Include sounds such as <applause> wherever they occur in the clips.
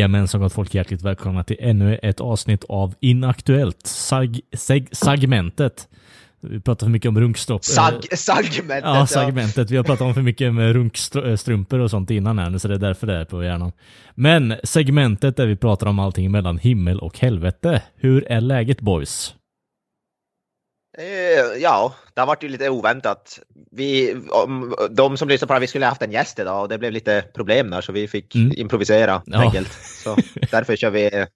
Jajamensan gott folk, hjärtligt välkomna till ännu ett avsnitt av Inaktuellt, sag, seg, segmentet. Vi pratar för mycket om runkstopp. Sag, segmentet. Ja, segmentet. Vi har pratat om för mycket med runkstrumpor och sånt innan här nu, så det är därför det är på hjärnan. Men segmentet där vi pratar om allting mellan himmel och helvete. Hur är läget boys? Eh, ja, det har varit ju lite oväntat. Vi, de som lyssnar på det, vi skulle ha haft en gäst idag och det blev lite problem där så vi fick mm. improvisera ja. enkelt. Så <laughs> därför kör vi,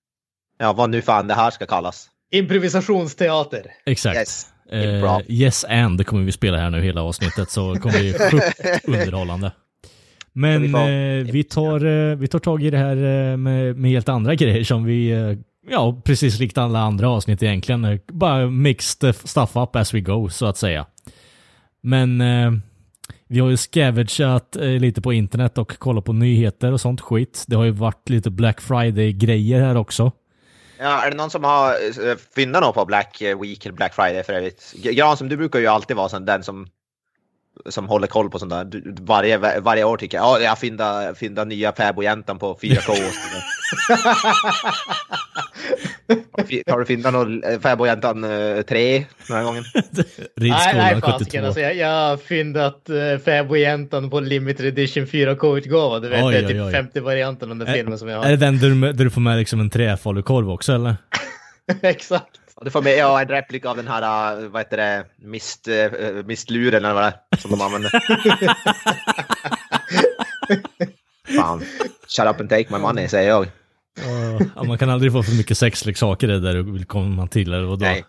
ja vad nu fan det här ska kallas. Improvisationsteater. Exakt. Yes. Uh, yes and kommer vi spela här nu hela avsnittet så kommer det bli sjukt underhållande. Men vi, eh, vi, tar, eh, vi tar tag i det här eh, med, med helt andra grejer som vi eh, ja, precis likt alla andra avsnitt egentligen. Bara mix stuff up as we go, så att säga. Men eh, vi har ju scavageat eh, lite på internet och kollat på nyheter och sånt skit. Det har ju varit lite Black Friday-grejer här också. Ja, är det någon som har eh, fyndat något på Black Week eller Black Friday för övrigt? Gran, som du brukar ju alltid vara den som som håller koll på sånt där. Varje, varje år tycker jag, ja, jag fynda, fynda nya fäbodjäntan på 4K. <laughs> har du fyndat någon eh, fäbodjäntan 3 eh, den här gången? <laughs> nej, nej fasiken. Alltså, jag, jag har fyndat uh, fäbodjäntan på limited edition 4K-utgåva. Du vet, oj, det är typ oj, oj. 50-varianten av den filmen som jag har. Är det den där du, där du får med liksom en träfalukorv också eller? <laughs> Exakt. Du får med ja, en replik av den här, vad heter det, mist, uh, mistluren eller vad det är som de använder. <laughs> Fan, shut up and take my money säger jag. ja, man kan aldrig få för mycket sexleksaker där du vill komma till eller vadå? Nej.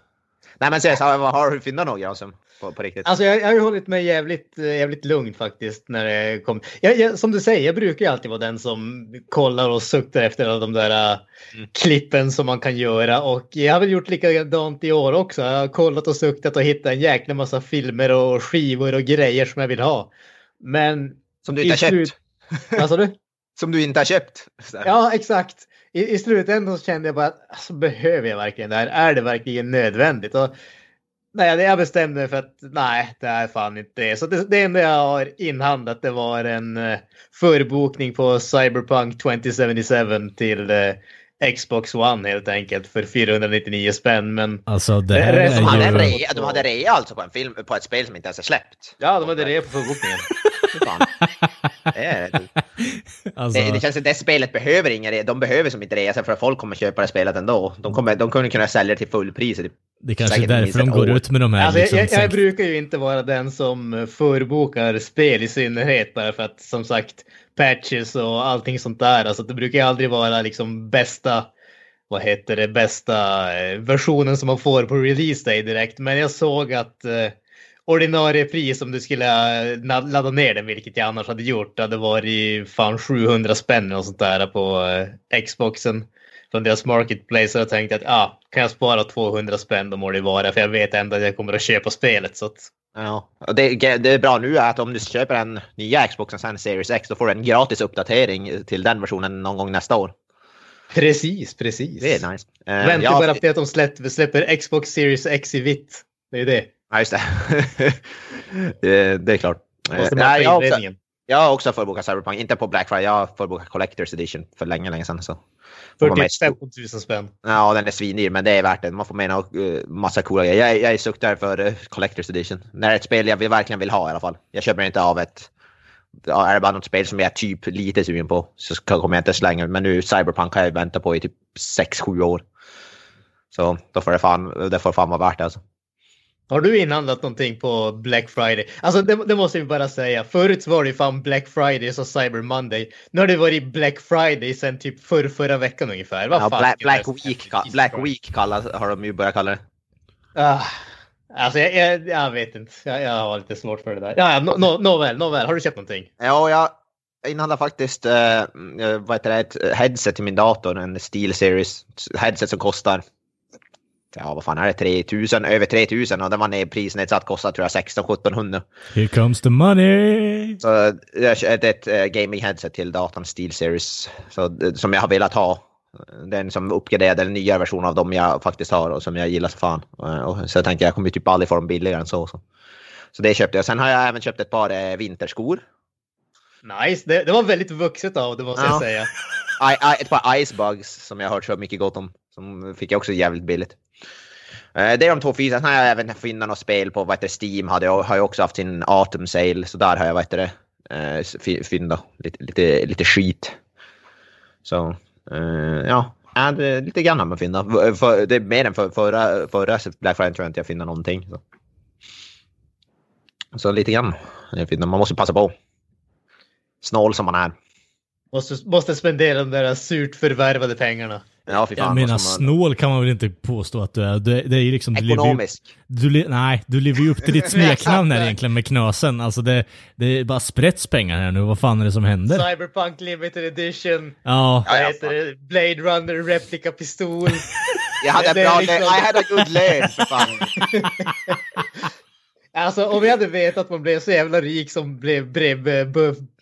Nej men säg har du funnit några Granström? På, på riktigt? Alltså jag, jag har ju hållit mig jävligt, eh, jävligt lugn faktiskt när det kom. Jag, jag, som du säger, jag brukar ju alltid vara den som kollar och suktar efter alla de där eh, mm. klippen som man kan göra och jag har väl gjort likadant i år också. Jag har kollat och suktat och hittat en jäkla massa filmer och skivor och grejer som jag vill ha. Men... Som du inte har köpt? <laughs> Vad sa du? Som du inte har köpt? Ja, exakt i, i slutändan så kände jag bara att alltså, behöver jag verkligen det här? Är det verkligen nödvändigt? Och, nej, jag bestämde mig för att nej, det är fan inte det. Så det, det enda jag har inhandlat det var en eh, förbokning på Cyberpunk 2077 till eh, Xbox One helt enkelt för 499 spänn. Men alltså det här är de, hade ju... rea, de hade rea alltså på, en film, på ett spel som inte ens är släppt? Ja, de hade rea på förbokningen. <laughs> det, är. Alltså... Det, det känns som det spelet behöver inga rea. De behöver som inte rea för att folk kommer köpa det spelet ändå. De kommer, de kommer kunna sälja det till fullpris. Det kanske är därför de går ut med de här. Alltså, liksom, jag, jag, brukar ju inte vara den som förbokar spel i synnerhet bara för att som sagt patches och allting sånt där. Alltså det brukar ju aldrig vara liksom bästa, vad heter det, bästa eh, versionen som man får på release day direkt. Men jag såg att eh, ordinarie pris om du skulle eh, ladda ner den, vilket jag annars hade gjort, hade varit fan 700 spänn och sånt där på eh, Xboxen från deras marketplace. Och jag tänkte att ah, kan jag spara 200 spänn då må det vara, för jag vet ändå att jag kommer att köpa spelet. Så att... Ja, det, det är bra nu att om du köper en nya Xboxen sen Series X, då får du en gratis uppdatering till den versionen någon gång nästa år. Precis, precis. Det är nice. Uh, Vänta ja, bara på att de släpper, släpper Xbox Series X i vitt. Det är det. Ja, just det. <laughs> det är klart. Måste Nej, jag, också, jag har också förbokat Cyberpunk, inte på Black Friday, jag har förbokat Collector's Edition för länge, länge sedan. Så. 45 000 spänn. Ja, den är svindyr, men det är värt det. Man får med en uh, massa coola grejer. Jag, jag är suktare för uh, Collector's Edition. När det är ett spel jag vill, verkligen vill ha i alla fall. Jag köper inte av ett... Ja, är det bara något spel som jag är typ lite sugen på så kommer jag inte slänga Men nu Cyberpunk har jag väntat på i typ 6-7 år. Så då får det fan, det får fan vara värt det alltså. Har du inhandlat någonting på Black Friday? Alltså det, det, måste vi bara säga. Förut var det fan Black Friday och Cyber Monday. Nu har det varit Black Friday sen typ för, förra veckan ungefär. Vad ja, Black, Black Week, Black Week kallas, har de ju börjat kalla det. Uh, alltså jag, jag, jag, vet inte. Jag, jag har lite svårt för det där. Ja, ja, no, no, nåväl, nåväl. Har du köpt någonting? Ja, jag inhandlade faktiskt uh, vad heter det, ett headset till min dator. En Steel Series headset som kostar ja vad fan är det, 3000, över 3000 och den var ner prisnedsatt, kostar tror jag 16 1700. Here comes the money! Så det är ett uh, gaming headset till datorn Steel Series så, som jag har velat ha. Den som uppgraderade den nya versionen av dem jag faktiskt har och som jag gillar så fan. Uh, och, så jag tänkte jag kommer typ aldrig få dem billigare än så. Så, så det köpte jag. Sen har jag även köpt ett par uh, vinterskor. Nice, det, det, var väldigt vuxet av det måste ja. jag säga. <laughs> ett par Icebugs som jag har hört så mycket gott om. Som fick jag också jävligt billigt. Eh, det är de två fysen. Sen har jag även funnit något spel på vad heter Steam. Hade jag, har jag också haft sin Autumn Sale. Så där har jag vad heter det, eh, fyndat lite, lite, lite skit. Så eh, ja, äh, lite grann har man fyndat. Det är mer än för, förra, förra Black Friday tror jag inte jag finner någonting. Så, så lite grann. Man måste passa på. Snål som man är. Måste, måste spendera de där surt förvärvade pengarna. Ja, fan, jag menar, snål kan man väl inte påstå att du är. Du, det är ju liksom... Ekonomisk. Du lever, du, nej, du lever ju upp till ditt <laughs> smeknamn här egentligen med knösen. Alltså det, det är bara sprätts pengar här nu. Vad fan är det som händer? Cyberpunk Limited Edition. Ja. Vad heter det? Blade Runner Replica Pistol. jag hade bra liksom... I had a good lane, för fan. <laughs> Alltså om jag hade vetat att man blev så jävla rik som blev brev... Brev...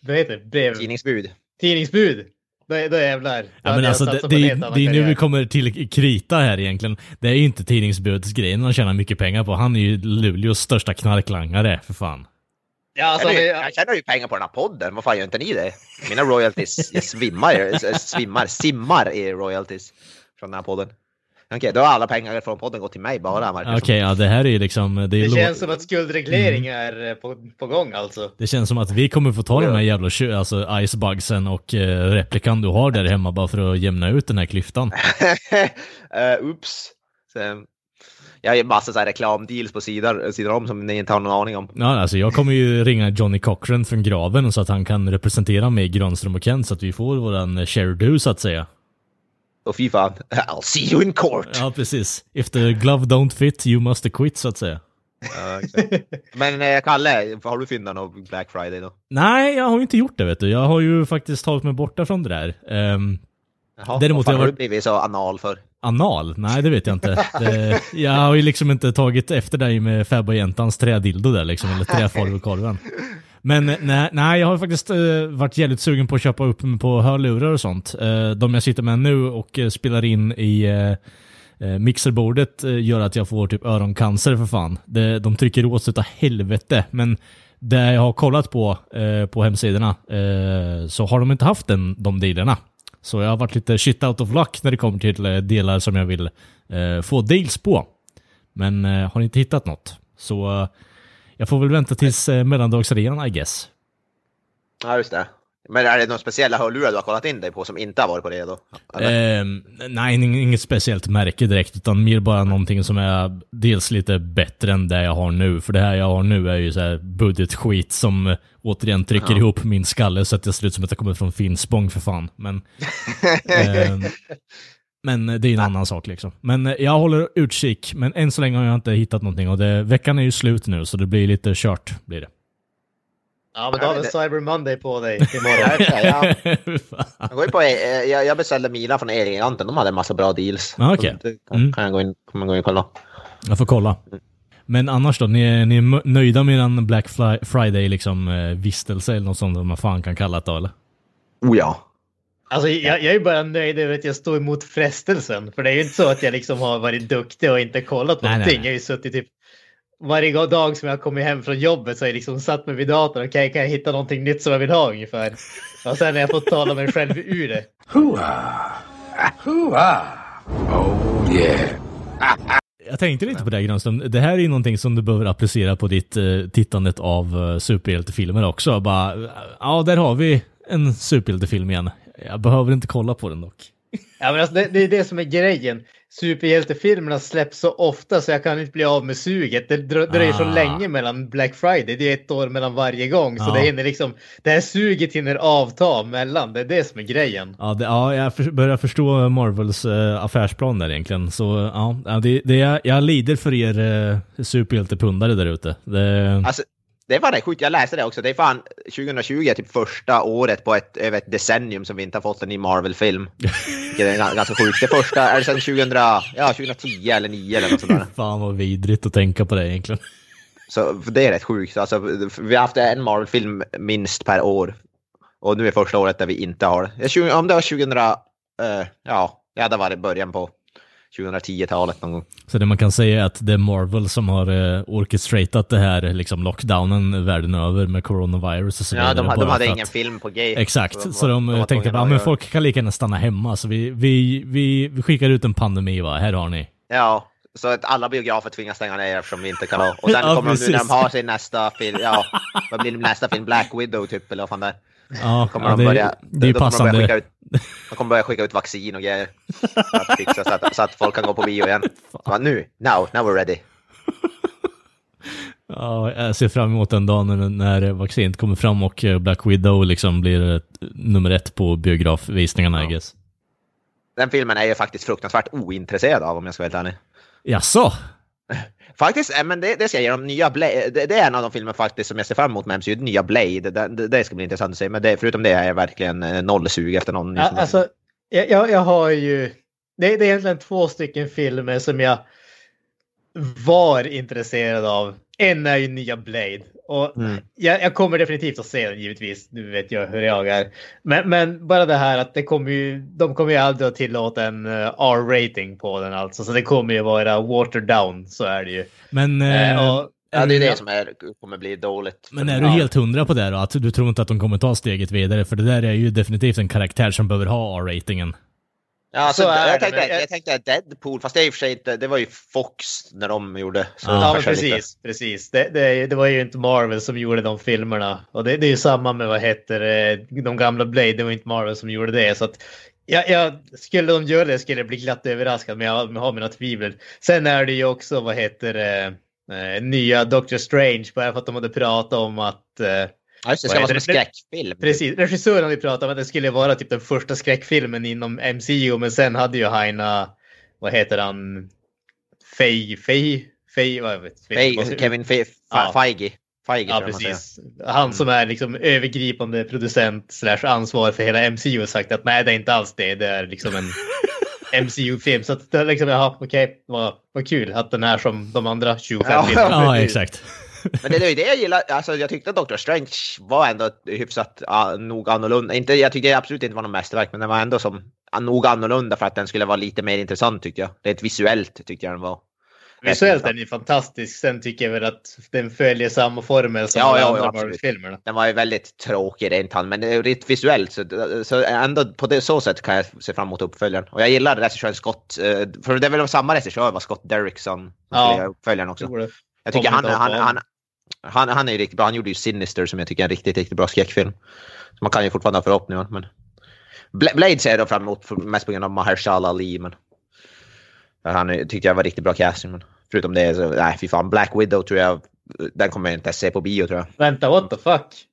Vad heter det? Brev... Tidningsbud. Tidningsbud. Då, då jävlar. Ja, men alltså, det, det, det är nu vi kommer till krita här egentligen. Det är ju inte tidningsbudsgrejen han tjänar mycket pengar på. Han är ju Luleås största knarklangare, för fan. Ja, alltså, jag, tjänar, jag tjänar ju pengar på den här podden. Vad fan gör inte ni det? Mina royalties, jag svimmar, svimmar, simmar i royalties från den här podden. Okej, okay, då har alla pengar från podden gått till mig bara. Okej, okay, ja det här är ju liksom... Det, är det känns som att skuldreglering mm. är eh, på, på gång alltså. Det känns som att vi kommer få ta de här jävla alltså icebugsen och uh, replikan du har där hemma bara för att jämna ut den här klyftan. uh, oops. Så, jag har ju massa så här reklamdeals på sidan, sidan om som ni inte har någon aning om. Ja, alltså jag kommer ju <laughs> ringa Johnny Cochran från graven så att han kan representera mig, Granström och Kent så att vi får våran share do så att säga. Och fy fan, <laughs> I'll see you in court. Ja, precis. If the glove don't fit, you must quit, så att säga. Ja, <laughs> Men eh, Kalle, har du fyndat någon Black Friday då? Nej, jag har inte gjort det vet du. Jag har ju faktiskt tagit mig borta från det där. Um, Jaha, Däremot vad fan har du blivit så anal för? Anal? Nej, det vet jag inte. Det, jag har ju liksom inte tagit efter dig med Fabba-jäntans trädildo där liksom, eller träforvelkorven. Men nej, nej, jag har faktiskt uh, varit jävligt sugen på att köpa upp mig på hörlurar och sånt. Uh, de jag sitter med nu och uh, spelar in i uh, mixerbordet gör att jag får typ öroncancer för fan. Det, de trycker åt sig utav helvete. Men det jag har kollat på på hemsidorna så har de inte haft den, de dealerna. Så jag har varit lite shit out of luck när det kommer till eh, delar som jag vill eh, få deals på. Men eh, har inte hittat något. Så jag får väl vänta tills eh, mellandagsrean I guess. Ja, just det. Men är det några speciella hörlurar du har kollat in dig på som inte har varit på det då? Eh, nej, inget speciellt märke direkt, utan mer bara någonting som är dels lite bättre än det jag har nu. För det här jag har nu är ju så här budgetskit som eh, återigen trycker ja. ihop min skalle så att det ser ut som att jag kommer från Finspång för fan. Men, <laughs> eh, Men det är en annan sak liksom. Men eh, jag håller utkik, men än så länge har jag inte hittat någonting och det, veckan är ju slut nu så det blir lite kört. Blir det. Ja, men då har vi Cyber Monday på dig <laughs> imorgon. ja, <laughs> jag, går på, eh, jag, jag beställde Mila från Elgiganten, de hade en massa bra deals. Ah, okay. kan, mm. kan jag gå in, kan man gå in och kolla. Jag får kolla. Men annars då, ni är, ni är nöjda med en Black Friday liksom eh, vistelse eller något sånt som man fan kan kalla det då eller? Oh ja. Alltså, jag, jag är bara nöjd över att jag står emot frestelsen. För det är ju inte så att jag liksom har varit duktig och inte kollat nej, någonting. Nej, nej. Jag har ju suttit typ varje dag som jag kommit hem från jobbet så har jag liksom satt mig vid datorn. Okej, okay, kan jag hitta någonting nytt som jag vill ha ungefär? Och sen har jag fått tala mig själv ur det. Hua! Hua! Oh yeah! Jag tänkte lite på det Granström. Det här är ju någonting som du behöver applicera på ditt uh, tittandet av uh, superhjältefilmer också. Bara, ja, där har vi en superhjältefilm igen. Jag behöver inte kolla på den dock. Ja, men alltså, det, det är det som är grejen. Superhjältefilmerna släpps så ofta så jag kan inte bli av med suget. Det dröjer ah. så länge mellan Black Friday. Det är ett år mellan varje gång. Så ah. det, hinner liksom, det här suget hinner avta mellan. Det är det som är grejen. Ja, det, ja jag för, börjar förstå Marvels äh, affärsplan där egentligen. Så ja, det, det, jag, jag lider för er äh, superhjältepundare där ute. Det... Alltså, det var det sjukt, jag läste det också. Det är fan 2020 är typ första året på ett, över ett decennium som vi inte har fått en ny Marvel-film. Det är ganska sjukt. Det första är det sedan 2000, ja, 2010 eller 2009 eller något sånt där. <laughs> Fan vad vidrigt att tänka på det egentligen. Så det är rätt sjukt. Alltså, vi har haft en Marvel-film minst per år. Och nu är första året där vi inte har det. Om det var 2000, uh, ja, ja, det var det början på 2010-talet någon gång. Så det man kan säga är att det är Marvel som har uh, orchestratat det här liksom lockdownen världen över med coronavirus och så vidare. Ja, de, de hade ingen att, film på G. Exakt, så de, så de, de tänkte att men folk kan lika gärna stanna hemma, så vi, vi, vi, vi skickar ut en pandemi va, här har ni. Ja, så att alla biografer tvingas stänga ner eftersom vi inte kan ha. Och <laughs> sen ja, kommer de nu när de har sin nästa film, ja, vad blir nästa film? Black Widow typ, eller vad fan det är. Ja, kommer ja, de börja, det, är ju passande. De, ut, de kommer börja skicka ut vaccin och grejer. Att fixa, så, att, så att folk kan gå på bio igen. Så, nu, now, now we're ready. Ja, jag ser fram emot den dagen när vaccinet kommer fram och Black Widow liksom blir nummer ett på biografvisningarna, ja. I guess. Den filmen är jag faktiskt fruktansvärt ointresserad av om jag ska vara helt ärlig. Jaså? <laughs> Faktiskt, men det, det ska jag ge dem. Nya Blade, det, det, är en av de filmer faktiskt som jag ser fram emot med MCU. Nya Blade. Det, det, ska bli intressant att se. Men det, förutom det är jag verkligen eh, nollsug efter någon. Ja, alltså, jag, jag har ju... Det, det är egentligen två stycken filmer som jag var intresserad av. En är ju nya Blade. Och mm. jag, jag, kommer definitivt att se den givetvis. Nu vet jag hur jag är. Men, men, bara det här att det kommer ju, de kommer ju aldrig att tillåta en uh, R-rating på den alltså. Så det kommer ju vara watered down. Så är det ju. Men... Uh, och, Ja, det är det som är, kommer bli dåligt. Men är du helt hundra på det då? Att du tror inte att de kommer ta steget vidare? För det där är ju definitivt en karaktär som behöver ha R-ratingen. Ja, alltså, jag, tänkte, jag... jag tänkte Deadpool, fast det är i och för sig inte, det var ju Fox när de gjorde. Så ja, precis, lite. precis. Det, det, det, var ju inte Marvel som gjorde de filmerna. Och det, det är ju samma med vad heter de gamla Blade, det var inte Marvel som gjorde det. Så att, ja, ja, skulle de göra det skulle jag bli glatt överraskad, men jag har mina tvivel. Sen är det ju också, vad heter det, eh, nya Doctor Strange, bara för att de hade pratat om att eh, Ja, just det, ska vara som en skräckfilm. Precis, regissören hade pratat om att det skulle vara typ den första skräckfilmen inom MCU, men sen hade ju Heina, vad heter han, Fej, Fej, Fej, vad vet Fej, Kevin Fej, ja. Feige. Feige ja, precis. Han som är liksom övergripande producent slash ansvar för hela MCU har sagt att nej, det är inte alls det. Det är liksom en <laughs> MCU-film. Så att det är liksom, jaha, okej, okay, vad, vad kul att den är som de andra 25 ja, filmerna. Ja, exakt. Men det är ju det jag gillar. Alltså, jag tyckte att Doctor Strange var ändå hyfsat uh, nog annorlunda. Inte, jag tyckte absolut inte var något mästerverk, men den var ändå som nog annorlunda för att den skulle vara lite mer intressant tyckte jag. Rent visuellt tyckte jag den var. Visuellt är den ju fantastisk. Sen tycker jag väl att den följer samma formel som ja, ja, andra Marvel-filmerna. Den var ju väldigt tråkig rent hand, men rent visuellt så, så ändå på det så sätt kan jag se fram emot uppföljaren. Och jag gillar regissören Scott, eh, för det är väl samma regissör, var Scott Derrickson, ja, uppföljaren också. Jag tycker han, han, han, han, han är ju riktigt bra. Han gjorde ju Sinister som jag tycker är en riktigt, riktigt bra skräckfilm. Så man kan ju fortfarande ha förhoppningar. Men... Blade ser jag då fram emot mest på grund av Mahershala Ali. Men... Han tyckte jag var riktigt bra casting. Men förutom det så, nej fy fan. Black Widow tror jag, den kommer jag inte se på bio tror jag. Vänta, what the fuck?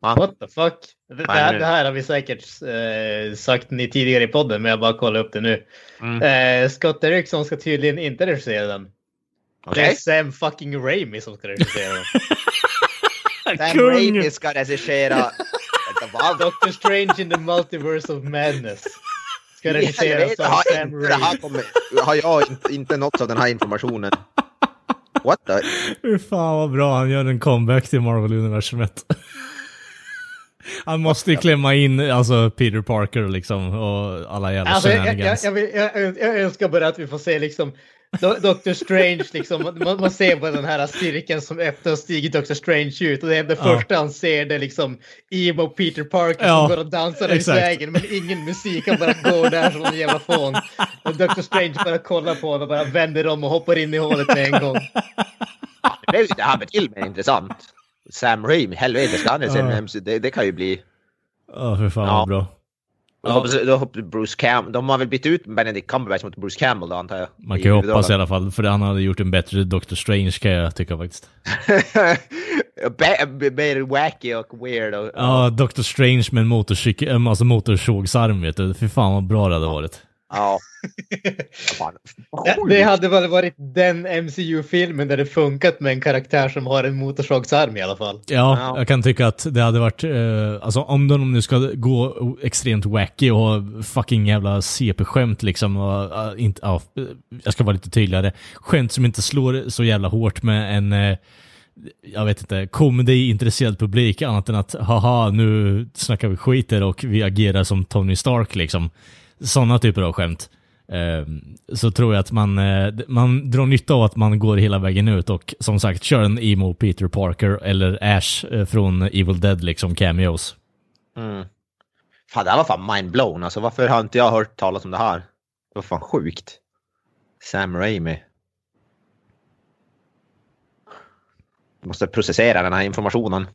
Va? What the fuck? Det, det, här, det här, har vi säkert eh, sagt ni tidigare i podden, men jag bara kollar upp det nu. Mm. Eh, Scott Erickson ska tydligen inte regissera den. Okay. Det är Sam fucking Raimi som ska regissera. <laughs> Sam Raimi ska regissera... Doctor Strange in the Multiverse of Madness. Ska regisseras av Sam Raimi. Har jag inte, inte nått av den här informationen? What the? Hur fan vad bra han gör en comeback till Marvel-universumet. Han måste ju klämma in alltså Peter Parker liksom och alla jävla alltså, jag, jag, jag, jag, jag önskar bara att vi får se liksom Doctor Strange, liksom, man, man, ser bara den här cirkeln som öppnar och stiger Doctor Strange ut och det är det ja. första han ser det liksom emo Peter Parker ja, som går och dansar i vägen men ingen musik, han bara går där som en jävla fån. Och Doctor Strange bara kollar på honom och bara vänder om och hoppar in i hålet med en gång. Det blev det här till mer intressant. Sam Raimi, helvete ska han ja. det, det kan ju bli... Ja, för fan ja. vad bra. Jag hoppas, då hoppas Bruce Campbell, de har väl bytt ut Benedict Cumberbatch mot Bruce Campbell då antar jag? Man kan ju hoppas i alla fall, för han hade gjort en bättre Doctor Strange kan jag tycka faktiskt. <laughs> Mer wacky och weird. Och, ja, Doctor Strange med en alltså motorsågsarm vet du. Fy fan vad bra det hade varit. Ja. <laughs> det hade väl varit den MCU-filmen där det funkat med en karaktär som har en motorsågsarm i alla fall. Ja, jag kan tycka att det hade varit, eh, alltså om de nu ska gå extremt wacky och ha fucking jävla CP-skämt liksom, och, uh, inte, uh, jag ska vara lite tydligare, skämt som inte slår så jävla hårt med en uh, jag vet inte, komedi-intresserad publik annat än att haha, nu snackar vi skiter och vi agerar som Tony Stark liksom sådana typer av skämt. Ehm, så tror jag att man, eh, man drar nytta av att man går hela vägen ut och som sagt kör en emo Peter Parker eller Ash eh, från Evil Dead liksom cameos. Mm. Fan, det här var fan mindblown. Alltså, varför har inte jag hört talas om det här? Det var fan sjukt. Sam Raimi. Måste processera den här informationen.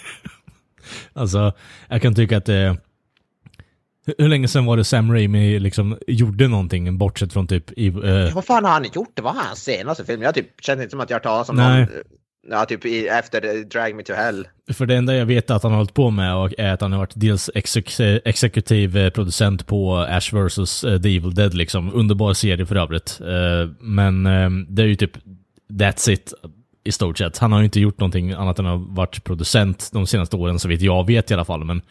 <laughs> alltså, jag kan tycka att det hur länge sedan var det Sam Raimi liksom gjorde någonting bortsett från typ... I, uh... Vad fan har han gjort? Det var hans senaste film. Jag typ, känner inte som att jag har talat om Nej. någon... Ja, typ i, efter Drag Me To Hell. För det enda jag vet att han har hållit på med är att han har varit dels exek exekutiv eh, producent på Ash vs. Eh, The Evil Dead liksom. Underbar serie för övrigt. Men det är ju typ That's it i stort sett. Han har ju inte gjort någonting annat än att ha varit producent de senaste åren, så vitt jag vet i alla fall. Men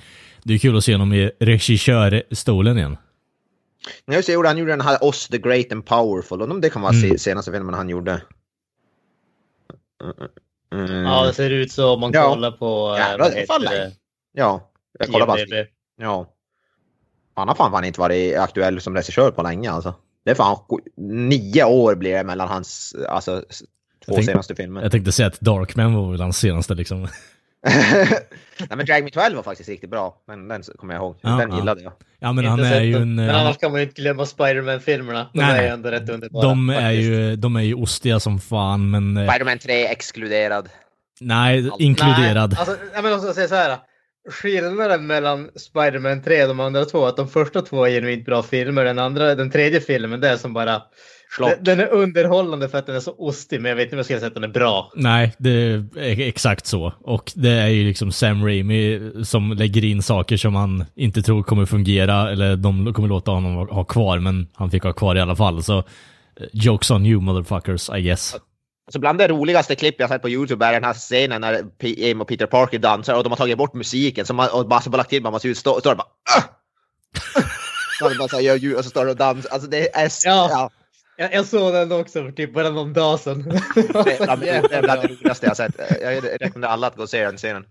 det är kul att se honom i regissörstolen igen. Nej, så gjorde han gjorde den här Oss the Great and Powerful. Och det kan vara mm. senaste filmen han gjorde. Mm. Ja, det ser ut så om man ja. kollar på... Ja, vad heter det? Ja, jag kollar bara. Ja. Han har fan, fan inte varit aktuell som regissör på länge alltså. Det är fan nio år blir det mellan hans alltså, två tänkte, senaste filmer. Jag tänkte säga att Darkman var väl hans senaste liksom. Nej men Drag Me 12 var faktiskt riktigt bra. Men den kommer jag ihåg. Ja, den ja. gillade jag. Ja men han är ju en... Men annars kan man ju inte glömma Spiderman-filmerna. De nej, är ju ändå rätt underbara. De är, ju, de är ju ostiga som fan men... Eh, Spiderman 3 exkluderad. Nej, inkluderad. Nej, alltså, jag menar, säga så här. Skillnaden mellan Spiderman 3 och de andra två att de första två är genuint bra filmer. Den, andra, den tredje filmen, det är som bara Schlock. Den är underhållande för att den är så ostig, men jag vet inte om jag skulle säga att den är bra. Nej, det är exakt så. Och det är ju liksom Sam Raimi som lägger in saker som han inte tror kommer fungera, eller de kommer låta honom ha kvar, men han fick ha kvar i alla fall. Så eh, jokes on you motherfuckers, I guess. Alltså bland det roligaste klipp jag sett på YouTube är den här scenen när Aim och Peter Parker dansar och de har tagit bort musiken så man, och bara, så bara lagt till man måste ut stå, står och bara uh! <laughs> så bara så här, gör ljud och så står det och dansar. Alltså det är... Ja. ja. Jag, jag såg den också för typ bara någon dag sedan. det är <laughs> bland det roligaste jag sett. Jag rekommenderar alla att gå och se den scenen.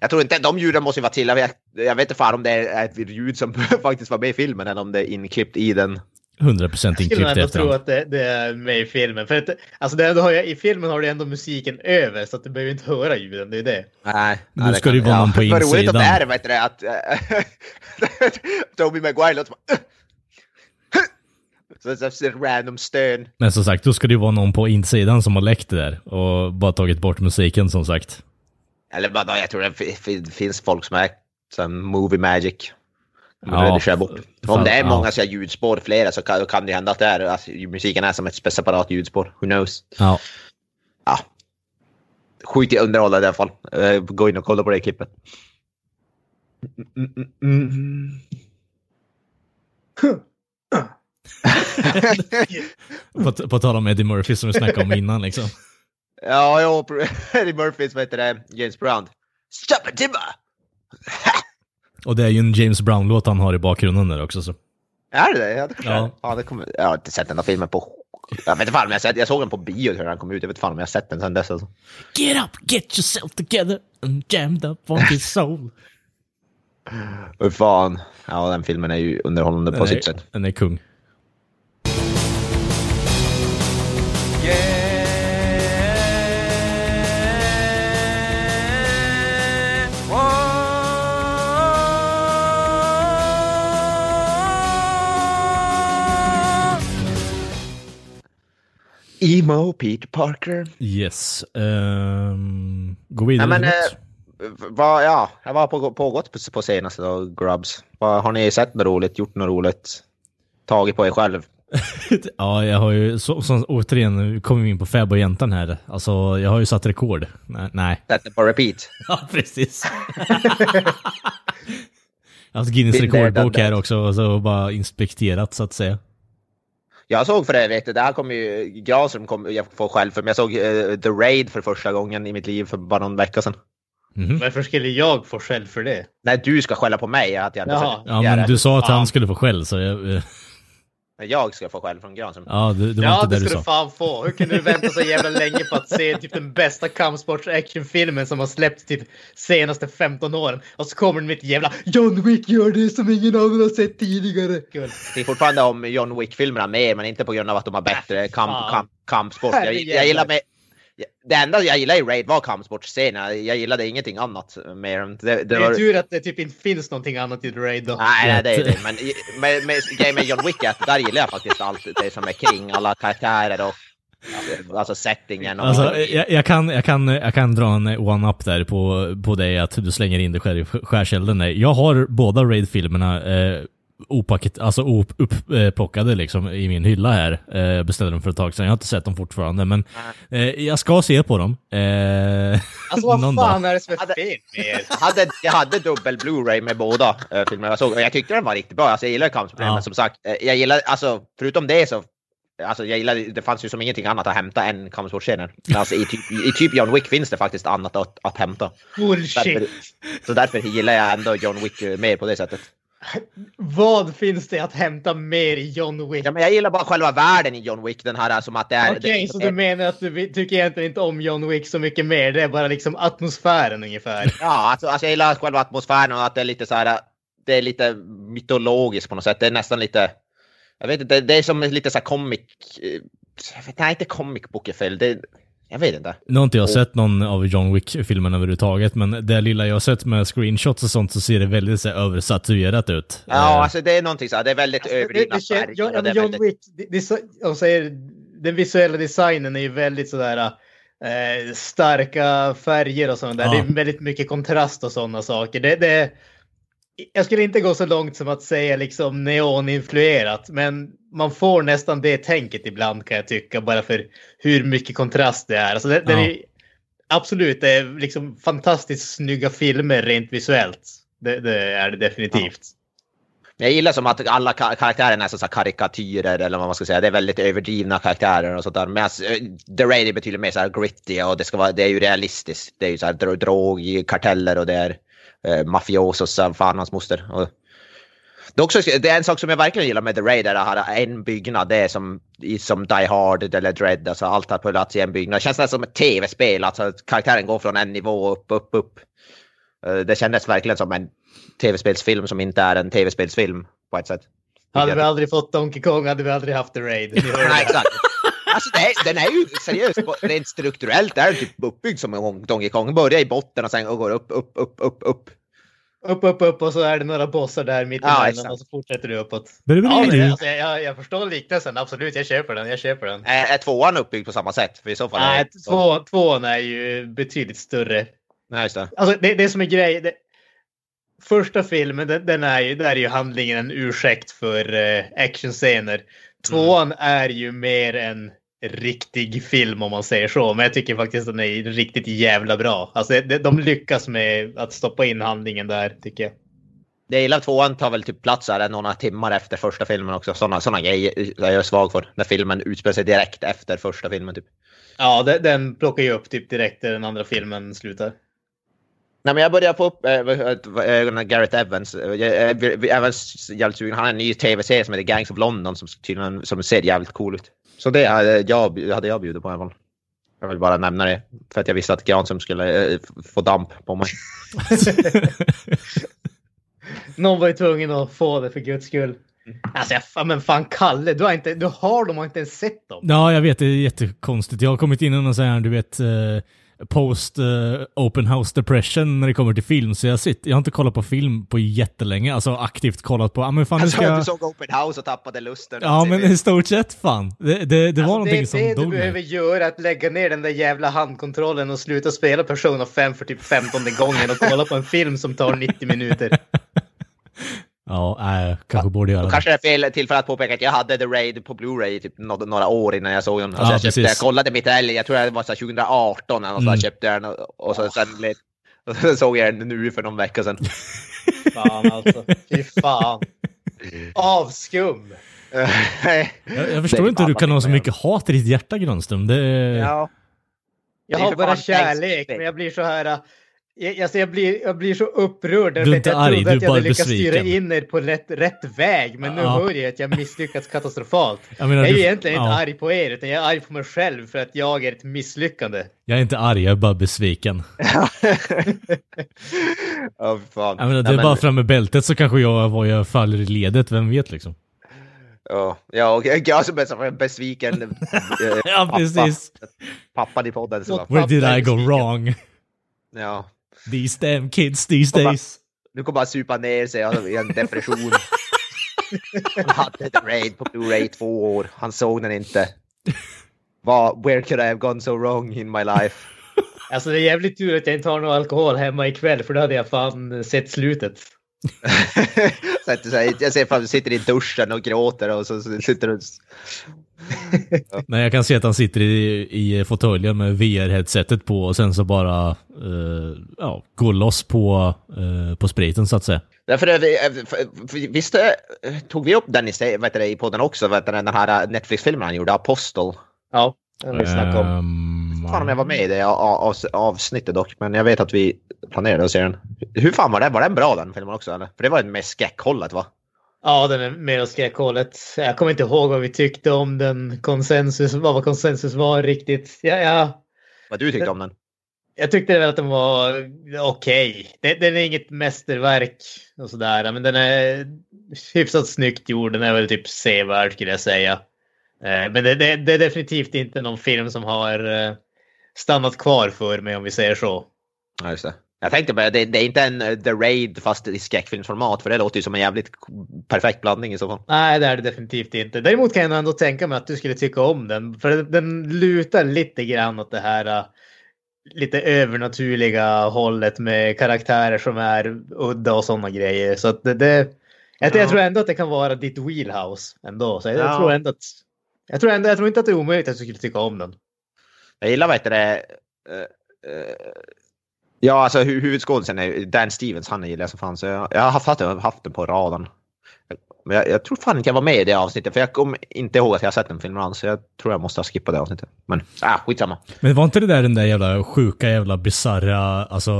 Jag tror inte, de ljuden måste ju vara till. Jag vet, jag vet inte fan om det är ett ljud som <laughs> faktiskt var med i filmen eller om det är inklippt i den. 100% inklippt efter. Jag tror att det, det, är med i filmen. För att, alltså det har jag, I filmen har du ändå musiken över så att du behöver inte höra ljuden, det är det. Nej. Nu nej, ska det ju vara någon på insidan. Vad roligt om det är, vet du, att <laughs> Toby Maguire låter bara så det är random stön. Men som sagt, då ska det ju vara någon på insidan som har läckt det där och bara tagit bort musiken som sagt. Eller bara, jag tror det finns folk som är som movie magic. Ja. Om det är många ja. ljudspår, flera, så kan, kan det hända att det är, alltså, musiken är som ett separat ljudspår. Who knows? Ja. Ja. Skit i underhållande i alla fall. Uh, gå in och kolla på det klippet. Mm, mm, mm, <laughs> på, på tal om Eddie Murphy som vi snackade om innan liksom. Ja, jo, <laughs> Eddie Murphys, vad heter det, James Brown. Stop timber! <laughs> Och det är ju en James Brown-låt han har i bakgrunden där också. Så. Är det det? Ja, det ja. ja det kommer, jag har inte sett den här filmen på... Jag vet inte fan om jag sett Jag såg den på bio när den kom ut. Jag vet inte fan om jag har sett den sen dess alltså. Get up, get yourself together and jam the funky soul. Hur fan. Ja, den filmen är ju underhållande den på är, sitt sätt. Den är kung. Emo Peter Parker. Yes. Um, gå vidare. Ja, men, eh, vad, ja, jag var på, pågått på, på senaste då, Grubs. Vad, har ni sett något roligt, gjort något roligt? Tagit på er själv? <laughs> ja, jag har ju, så, så, återigen, kommer vi in på Fab och jäntan här. Alltså, jag har ju satt rekord. Nej. Sätt det på repeat. <laughs> ja, precis. jag har haft Guinness rekordbok här också, och så bara inspekterat så att säga. Jag såg för övrigt, det här kommer ju, Granström kommer jag få själv för, men jag såg uh, The Raid för första gången i mitt liv för bara någon vecka sedan. Mm -hmm. Varför skulle jag få skäll för det? Nej, du ska skälla på mig. Att jag ja, men du sa att han skulle få skäll så jag... Jag ska få skäll från Granström. Ja, det, det ja, det ska du du fan få. Hur kunde du vänta så jävla länge på att se typ den bästa kampsports actionfilmen som har släppts typ senaste 15 åren? Och så kommer den med ett jävla John Wick gör det som ingen annan har sett tidigare. Kul. Det är fortfarande om John Wick-filmerna mer, men inte på grund av att de har bättre kamp, fan. kamp, kampsport. Jag, jag gillar med, det enda jag gillar i Raid var kampsportscenerna. Jag gillade ingenting annat mer. än- Det, det Det var, är tur att det typ inte finns någonting annat i Raid då. Nej, nej, det är det. Men med, med, grejen med John Wick där gillar jag faktiskt allt det som är kring. Alla karaktärer och alltså, alltså settingen. Och, Alltså, jag, jag, kan, jag, kan, jag kan dra en one-up där på, på dig, att du slänger in dig själv i skärselden. Jag har båda Raid-filmerna eh, opaket, alltså op- upplockade liksom i min hylla här. Eh, jag beställde dem för ett tag sedan. Jag har inte sett dem fortfarande, men eh, jag ska se på dem. Eh, Alltså vad <laughs> fan dag. är det som är Hade- fel med er? Jag hade, jag hade dubbel Blu-ray med båda äh, filmerna jag såg och jag tyckte den var riktigt bra. Alltså, jag gillar kampspel, Ja. men som sagt, eh, jag gillar, alltså förutom det så Alltså jag gillar, det fanns ju som ingenting annat att hämta än kampsportscener. Alltså i typ, i typ John Wick finns det faktiskt annat att, att hämta. Därför, Bullshit! så därför gillar jag ändå John Wick eh, mer på det sättet. Vad finns det att hämta mer i John Wick? Ja, men jag gillar bara själva världen i John Wick, den här som att det är... Okej, det, så du menar att du tycker egentligen inte om John Wick så mycket mer? Det är bara liksom atmosfären ungefär? <laughs> Ja, alltså, alltså jag gillar själva atmosfären och att det är lite så här, det är lite mytologiskt på något sätt. Det är nästan lite, jag vet inte, det är som lite så här comic, eh, jag vet, nej inte comic book är fel, det, jag vet inte. Nu har inte jag sett någon av John Wick-filmerna överhuvudtaget, men det lilla jag har sett med screenshots och sånt så ser det väldigt så här, översatuerat ut. Ja, Eh, alltså det är någonting så här, det är väldigt Alltså, överdrivna färger. John, John väldigt- Wick, det, det, är så- de säger, den visuella designen är ju väldigt sådär eh, starka färger och sånt där. Ja. Det är väldigt mycket kontrast och sådana saker. Det, det, jag skulle inte gå så långt som att säga liksom neoninfluerat, men man får nästan det tänket ibland kan jag tycka, bara för hur mycket kontrast det är. Alltså det, det Ja. är absolut, det är liksom fantastiskt snygga filmer rent visuellt. Det, det är det definitivt. Jag gillar som att alla ka- karaktärerna är så karikatyrer eller vad man ska säga. Det är väldigt överdrivna karaktärer och sånt där. Medan eh, The Raid är betydligt mer så här gritty och det, ska vara, det är ju realistiskt. Det är ju så här dro- drogkarteller och det är eh, mafiosos, fan hans moster. Och det, är också, det är en sak som jag verkligen gillar med The Raid, det här eh, en byggnad, det är som, som Die Hard eller Dread, alltså allt har plats i en byggnad. Det känns nästan som ett tv-spel, alltså karaktären går från en nivå upp, upp, upp. Eh, det kändes verkligen som en tv-spelsfilm som inte är en tv-spelsfilm på ett sätt. Hade vi aldrig fått Donkey Kong hade vi aldrig haft The Raid. Det. Nej, exakt. Alltså, det är, den är ju seriöst, rent strukturellt är den typ uppbyggd som en Donkey Kong. Börjar i botten och sen går upp, upp, upp, upp, upp. Upp, upp, upp och så är det några bossar där mitt Ja, emellan och så fortsätter du uppåt. Ja, bru- alltså, jag, jag förstår liknelsen, absolut. Jag köper den. Jag köper den. Är, är tvåan uppbyggd på samma sätt? För i så fall Nej, det- två, tvåan är ju betydligt större. Nej, just det. Alltså, det, det som är grejen. Första filmen, den, den är ju, där är ju handlingen en ursäkt för eh, actionscener. Tvåan är ju mer en riktig film om man säger så. Men jag tycker faktiskt att den är riktigt jävla bra. Alltså, de, de lyckas med att stoppa in handlingen där, tycker jag. Det jag gillar tvåan tar väl typ plats här några timmar efter första filmen också. Sådana såna grejer är jag svag för. När filmen utspelar sig direkt efter första filmen typ. Ja, den, den plockar ju upp typ direkt när den andra filmen slutar. Nej, men jag börjar få upp äh, Gareth Evans. Jag är Evans jävligt sugen. Han har en ny tv-serie som heter Gangs of London som tydligen som ser jävligt cool ut. Så det hade jag, hade jag bjudit på i alla fall. Jag vill bara nämna det. För att jag visste att Granström skulle äh, få damp på mig. <laughs> Någon var ju tvungen att få det för guds skull. Alltså, jag, men fan Kalle, du har, inte, du har dem och inte ens sett dem. Ja, jag vet, det är jättekonstigt. Jag har kommit in i någon sån här, du vet, eh, post eh, open house depression när det kommer till film. Så jag, sitter, jag har inte kollat på film på jättelänge, alltså aktivt kollat på, ja men fan Alltså, ska du jag... såg Open House och tappade lusten. Ja men i stort sett fan. Det, det, det var Alltså, någonting det, som det du dog behöver mig. göra är att lägga ner den där jävla handkontrollen och sluta spela Persona 5 för typ 15 gången och kolla på en film som tar 90 minuter. <laughs> Ja, nej, kanske borde göra det. kanske det är fel tillfälle att påpeka att jag hade The Raid på Blu-ray i typ några, år innan jag såg den. Alltså Ja, jag, köpte, jag kollade mitt älg, jag tror det var så här 2018 eller något Mm. sånt, jag köpte den och, och så, sen, och så såg jag den nu för någon vecka sedan. <laughs> Fan alltså. Fy fan. Avskum. <laughs> Jag, jag förstår inte hur du kan ha så mycket hat i ditt hjärta Granström. Det... ja. Jag har bara kärlek, men jag blir så här... Jag, alltså jag, blir, jag blir så upprörd. Du är inte jag arg, trodde du att jag bara hade lyckats styra in er på rätt, rätt väg. Men nu Ja. hör jag att jag misslyckats katastrofalt. Jag menar, Jag är du- egentligen inte ja. arg på er, utan jag är arg på mig själv för att jag är ett misslyckande. Jag är inte arg, jag är bara besviken. <laughs> Ja, fy fan. Jag menar, det Nej, är men- bara fram med bältet så kanske jag var jag faller i ledet, vem vet liksom. Ja, ja och jag som är så besviken <laughs> eh, Ja, pappa. precis. Pappan i podden. Så, Where did I go besviken. wrong? ja. These damn kids these days. Nu kommer han supa ner sig alltså, i en depression. Han hade The Raid på Blu-ray två år. Han såg den inte. Vad, where could I have gone so wrong in my life? Alltså det är jävligt tur att jag inte har någon alkohol hemma ikväll, för då hade jag fan sett slutet. <laughs> Jag ser fram sitter i duschen och gråter och så, så sitter du... <laughs> Nej, jag kan se att han sitter i, i fåtöljen med VR-headsetet på och sen så bara eh, ja, går loss på, eh, på spriten så att säga. Därför är vi, eh, för- för- visst eh, tog vi upp den i, vet du, det, i podden också, vet du, den här Netflix-filmen han gjorde, Apostle. Ja, det har vi snackat om. Ehm, fan om jag var med i det av, av, avsnittet dock, men jag vet att vi planerade att se den. Hur fan var den? Var den bra den filmen också eller? För det var ju med skräckhållet va? Ja, den är mer åt skräckhållet. Jag kommer inte ihåg vad vi tyckte om den. Konsensus, vad var konsensus var riktigt. Ja, ja. Vad du tyckte om den? Jag tyckte väl att den var okej. Den, den är inget mästerverk och sådär, men den är hyfsat snyggt gjord. Den är väl typ sevärd skulle jag säga. Eh, Men det, det, det är definitivt inte någon film som har eh, stannat kvar för mig om vi säger så. Ja, just det. Jag tänkte bara, det, det är inte en eh, The Raid fast i skräckfilmsformat, för det låter ju som en jävligt perfekt blandning i så fall. Nej, det är det definitivt inte. Däremot kan jag ändå tänka mig att du skulle tycka om den. För den lutar lite grann åt det här äh, lite övernaturliga hållet med karaktärer som är udda och sådana grejer. Så att det, det, jag, Ja. jag tror ändå att det kan vara ditt wheelhouse ändå. Så jag, Ja. tror ändå att jag tror, ändå, jag tror inte att det är omöjligt att du skulle tycka om den. Jag gillar, vad heter det, eh, eh, ja alltså hu- huvudskådisen är Dan Stevens, han gillar jag som fan, så jag, jag har haft, haft den på radarn. Men jag, jag tror fan inte jag var med i det avsnittet, för jag kommer inte ihåg att jag har sett den filmen alls, så jag tror jag måste ha skippat det avsnittet. Men, ah, skitsamma. Men var inte det där den där jävla sjuka jävla bisarra, alltså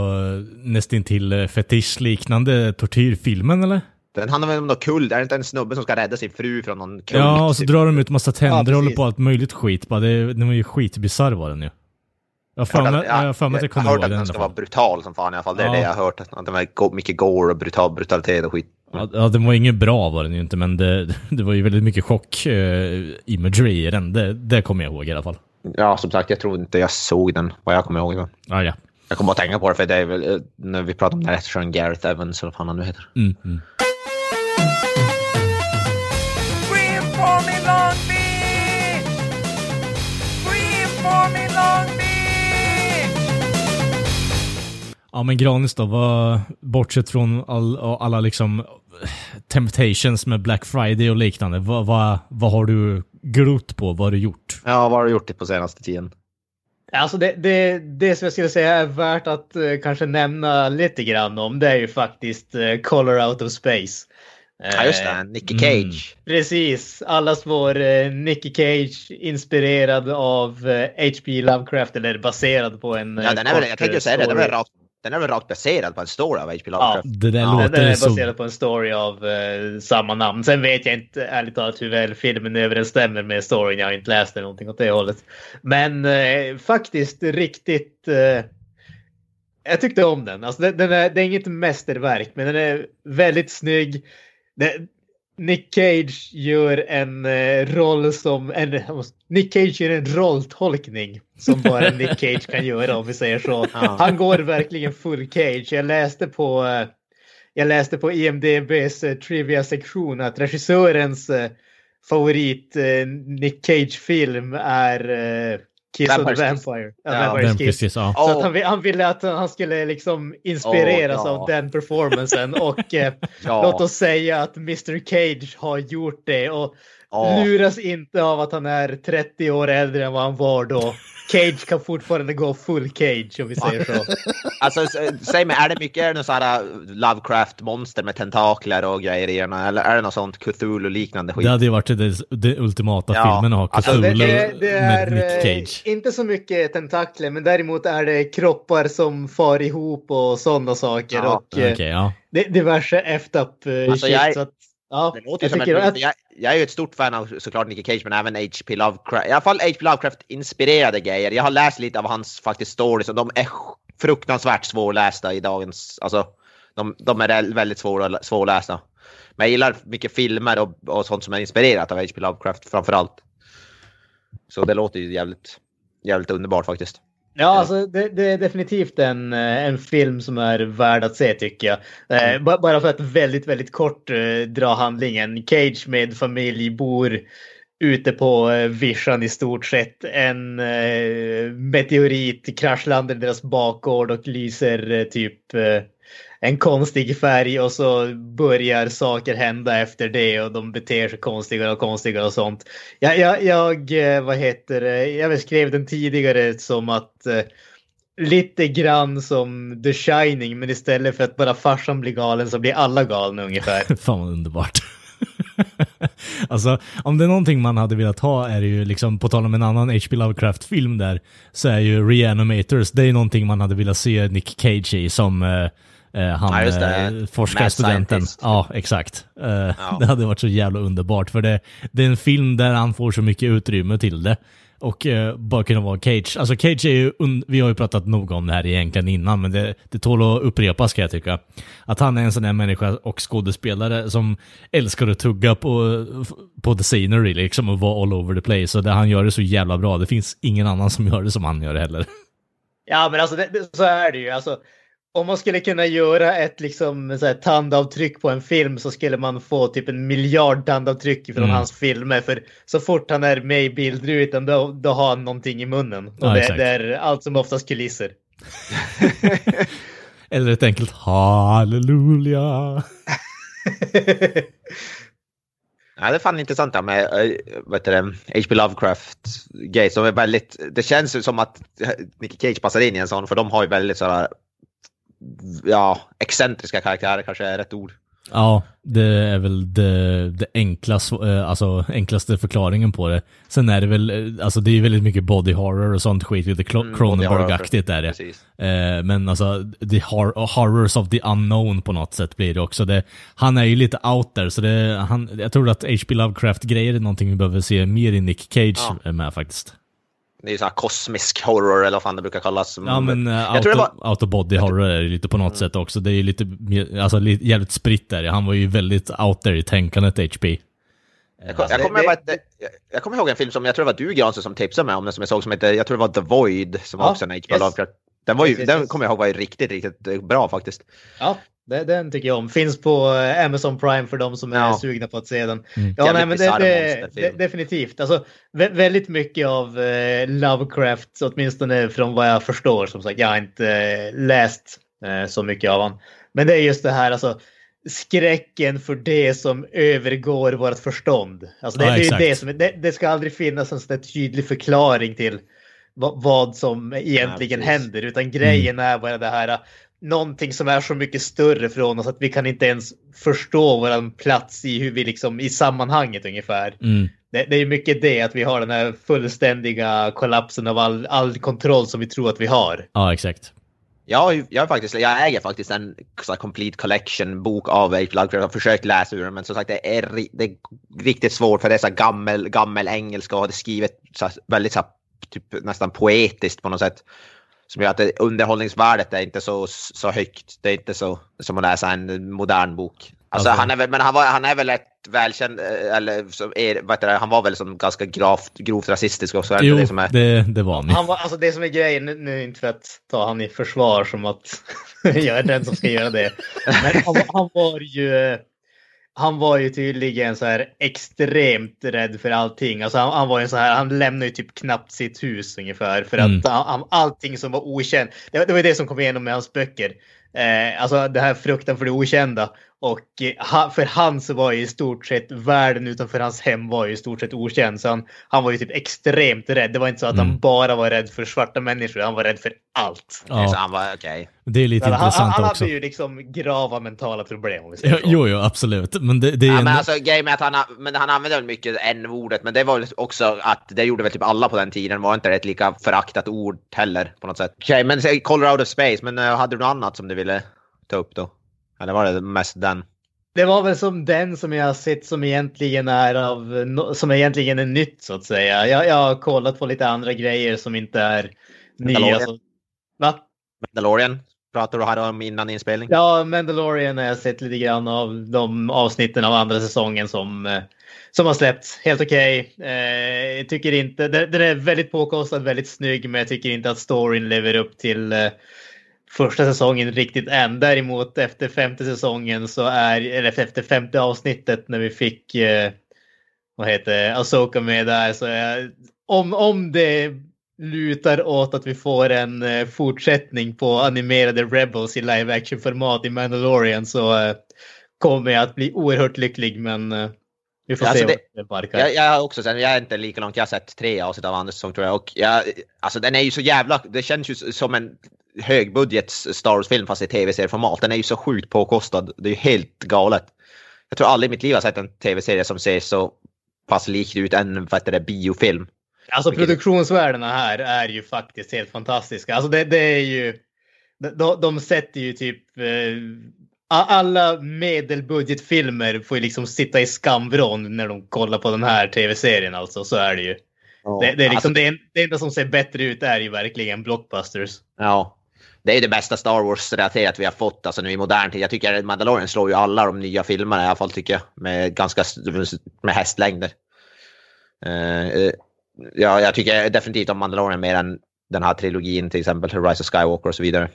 nästintill fetischliknande tortyrfilmen eller? Den handlar väl om något kult, är det inte en snubbe som ska rädda sin fru från någon kult? Ja, och så drar de ut massa tänder och Ja, håller precis. på allt möjligt skit. Bara det, den var ju skitbisarr var den ju. Jag har för mig att- jag för mig att jag kommer har ihåg hört att den den ska vara brutal som fan i alla fall. Det är Ja. det jag har hört. Att det var mycket gore och brutal, brutalitet och skit. Ja, ja, den var ingen bra var den ju inte, men det, <laughs> det var ju väldigt mycket chock eh, i den. Det, det kommer jag ihåg i alla fall. Ja, som sagt, jag tror inte jag såg den, vad jag kommer ihåg. Ah, ja. Jag kommer bara tänka på det, för det är väl eh, när vi pratar om den här regissören Gareth Evans, eller vad fan han nu heter. Mm, mm. Ja men Granis då, vad, bortsett från all, alla liksom eh, temptations med Black Friday och liknande, vad, vad, vad har du glott på? Vad har du gjort? Ja, vad har du gjort det på senaste tiden? Alltså det, det, det som jag skulle säga är värt att eh, kanske nämna lite grann om det är ju faktiskt uh, Color Out of Space. Ja, just Eh, det. Nicky mm. Cage. Precis, allas vår eh, Nicky Cage inspirerad av eh, H.P. Lovecraft eller baserad på en Ja, den är väl, jag tänkte eh, säga det, den är rakt, den är väl rakt baserad på en story av H.P. Lovecraft. Det där Ja, låter den är baserad på en story av eh, samma namn. Sen vet jag inte ärligt talat hur väl filmen överensstämmer med storyn. Jag har inte läst den någonting åt det hållet. Men eh, faktiskt riktigt... Eh, jag tyckte om den. Alltså, den, den är, det är inget mästerverk, men den är väldigt snygg. Det, Nick Cage gör en eh, roll som... En, Nick Cage gör en rolltolkning som bara <laughs> Nick Cage kan göra om vi säger så. Han går verkligen full Cage. Jag läste på, eh, jag läste på IMDBs eh, trivia-sektion att regissörens favorit Nick Cage-film är Kiss of the. Vampire. Ja, Vampires Den, Kiss. precis, ja. Så att han, han ville att han skulle liksom inspireras Åh, ja. av den performancen och eh, <laughs> ja. låt oss säga att Mr Cage har gjort det och Ja. luras inte av att han är 30 år äldre än vad han var då. Cage kan fortfarande gå full Cage om vi säger så. <laughs> Alltså, säg mig, är det mycket är det så här uh, Lovecraft-monster med tentakler och grejer i den? Eller är det något sånt Cthulhu-liknande skit? Det hade ju varit det, det ultimata ja. filmen att ha alltså, Cthulhu alltså, det, det är, med Nick Cage. Inte så mycket tentakler, men däremot är det kroppar som far ihop och sådana saker. Ja. Och okay, ja. diverse F-up alltså, shit. Jag, så att, Ja, det låter jag, som en, att... jag, jag är ju ett stort fan av såklart Nicky Cage, men även H.P. Lovecraft. I alla fall H.P. Lovecraft-inspirerade grejer. Jag har läst lite av hans faktiskt stories och de är fruktansvärt svårlästa i dagens... Alltså, de, de är väldigt svåra, svårlästa. Men jag gillar mycket filmer och, och sånt som är inspirerat av H.P. Lovecraft framför allt. Så det låter ju jävligt, jävligt underbart faktiskt. Ja, alltså det, det, är definitivt en, eh, en film som är värd att se tycker jag. Mm. bara för att väldigt, väldigt kort eh, dra handlingen. Cage med familj bor ute på vischan i stort sett. En meteorit kraschlandar i deras bakgård och lyser typ en konstig färg och så börjar saker hända efter det och de beter sig konstigare och konstigare och sånt. Jag, jag, jag vad heter det, jag beskrev den tidigare som att eh, lite grann som The Shining men istället för att bara farsan blir galen så blir alla galna ungefär. <laughs> Fan vad underbart. <laughs> alltså, om det är någonting man hade velat ha är det ju liksom, på tal om en annan H.P. Lovecraft-film där, så är ju Reanimators, det är någonting man hade velat se Nick Cage i som Eh, han ja, eh, forskarstudenten. Ja, exakt. Eh, ja. <laughs> Det hade varit så jävla underbart för det, det är en film där han får så mycket utrymme till det. Och eh, bara kunna vara Cage. Alltså Cage är ju, vi har ju pratat noga om det här egentligen innan, men det, det tål att upprepas kan jag tycka. Att han är en sån där människa och skådespelare som älskar att tugga på, på the scenery liksom och vara all over the place. Och det, han gör det så jävla bra. Det finns ingen annan som gör det som han gör det heller. <laughs> Ja, men alltså det, så är det ju. Alltså, om man skulle kunna göra ett liksom, så här, tandavtryck på en film så skulle man få typ en miljard tandavtryck från mm. hans filmer. För så fort han är med i bildrutan då, då har han någonting i munnen. Och ja, det, det, är allt som oftast kulisser. <laughs> Eller ett enkelt halleluja. <laughs> Ja, det är fan intressant med äh, H.P. Lovecraft Gates. De är väldigt, det känns som att Nicky Cage passar in i en sån, för de har ju väldigt sådär ja, excentriska karaktärer kanske är rätt ord. Ja, det är väl det, det enklaste, eh, alltså, enklaste förklaringen på det. Sen är det väl, eh, alltså det är väldigt mycket body horror och sånt skit, lite mm, Cronenberg-aktigt är det. Precis. Eh, men alltså, the horrors of the unknown på något sätt blir det också. Det, han är ju lite out there, så det, han, jag tror att H.P. Lovecraft-grejer är någonting vi behöver se mer i Nick Cage ja. med faktiskt det är så här kosmisk horror eller vad fan det brukar kallas. Ja men uh, jag auto, det var... auto body horror är det lite på något mm. sätt också. Det är ju lite, alltså jävligt spritt där. Han var ju väldigt out there i tänkandet HP. Jag, kom, jag, kommer, det, jag, jag kommer ihåg en film som jag tror det var du Granström som tipsade mig om den som jag såg som heter, jag tror det var The Void som ja, var också en HBO yes. Lovecraft. Den, var ju, yes, den kommer jag ihåg var ju riktigt, riktigt bra faktiskt. Ja, den tycker jag om. Finns på eh, Amazon Prime för de som är ja. sugna på att se den. Mm. Ja, nej, men det, det, det, definitivt. Alltså, väldigt mycket av eh, Lovecraft, åtminstone från vad jag förstår. Som sagt, jag har inte eh, läst eh, så mycket av honom. Men det är just det här, alltså skräcken för det som övergår vårt förstånd. Alltså det, ja, det, är det, som, det, det, ska aldrig finnas en sån tydlig förklaring till vad, vad som egentligen ja, händer, utan grejen mm. är bara det här någonting som är så mycket större från oss att vi kan inte ens förstå våran plats i hur vi liksom i sammanhanget ungefär. Mm. Det, det, är mycket det att vi har den här fullständiga kollapsen av all, all kontroll som vi tror att vi har. Ja, exakt. Jag, jag, faktiskt, jag äger faktiskt en så Complete Collection bok av H.P. Lovecraft. Jag har försökt läsa ur den men som sagt det är, det är riktigt svårt för det är så gammel, gammel engelska och det är skrivet så väldigt så typ, nästan poetiskt på något sätt som gör att det, underhållningsvärdet är inte så, så högt. Det är inte så som att läsa en modern bok. Alltså, okay. han, är väl, men han, var, han är väl ett välkänd, eh, eller så är, vad det, han var väl som ganska gravt, grovt rasistisk också? Jo, det, som är... det, det var han. han var, alltså det som är grejen, nu inte för att ta han i försvar som att <laughs> jag är den som ska göra det. Men han, han var ju han var ju tydligen så här extremt rädd för allting. Alltså han, han var ju så här, han lämnade ju typ knappt sitt hus ungefär för att mm. han, allting som var okänt. Det, det var det som kom igenom med hans böcker. Eh, alltså det här fruktan för det okända. Och eh, för han så var ju i stort sett världen utanför hans hem var ju i stort sett okänd. Så han, han var ju typ extremt rädd. Det var inte så att mm. han bara var rädd för svarta människor. Han var rädd för allt. Ja. Så han var okay. Det är lite intressant han, han också. hade ju liksom grava mentala problem. Om vi säger ja, jo, jo, absolut. Men det, det är ja, en... men alltså grejen med att han, men han använde väl mycket n-ordet. Men det var väl också att det gjorde väl typ alla på den tiden. Var inte det ett lika föraktat ord heller på något sätt. Okej, okay, men Colorado Space. Men uh, hade du något annat som du ville ta upp då? Eller var det mest den? Det var väl som den som jag har sett som egentligen är av, som egentligen är nytt så att säga. Jag, jag har kollat på lite andra grejer som inte är nya. Så, va? Mandalorian pratade du här om innan inspelning. Ja, Mandalorian har jag sett lite grann av de avsnitten av andra säsongen som, eh, som har släppts. Helt okej. Okay. Eh, tycker inte, den är väldigt påkostad, väldigt snygg, men jag tycker inte att storyn lever upp till eh, första säsongen riktigt än. Däremot efter femte säsongen så är, eller efter femte avsnittet när vi fick, eh, vad heter Asoka med där så är, om, om det lutar åt att vi får en eh, fortsättning på animerade Rebels i live action format i Mandalorian så eh, kommer jag att bli oerhört lycklig men eh, vi får ja, se alltså det, vad det jag, jag, också, jag är inte lika långt, jag har sett tre avsnitt av andra säsong tror jag. Och jag, alltså den är ju så jävla, det känns ju som en högbudgets Star Wars-film fast i tv-serieformat. Den är ju så sjukt påkostad. Det är ju helt galet. Jag tror aldrig i mitt liv har sett en tv-serie som ser så pass likt ut en vad heter det, biofilm. Alltså produktionsvärdena här är ju faktiskt helt fantastiska. Alltså det, det är ju... De, de sätter ju typ... Eh, alla medelbudgetfilmer får ju liksom sitta i skamvrån när de kollar på den här tv-serien alltså. Så är det ju. Ja, det, det, är liksom alltså, det, det enda som ser bättre ut är ju verkligen blockbusters. Ja, det är det bästa Star Wars-relaterat vi har fått alltså, nu i modern tid. Jag tycker att Mandalorian slår ju alla de nya filmerna i alla fall tycker jag. Med ganska med hästlängder. Uh, ja, jag tycker definitivt om Mandalorian mer än den här trilogin till exempel. Rise of Skywalker och så vidare.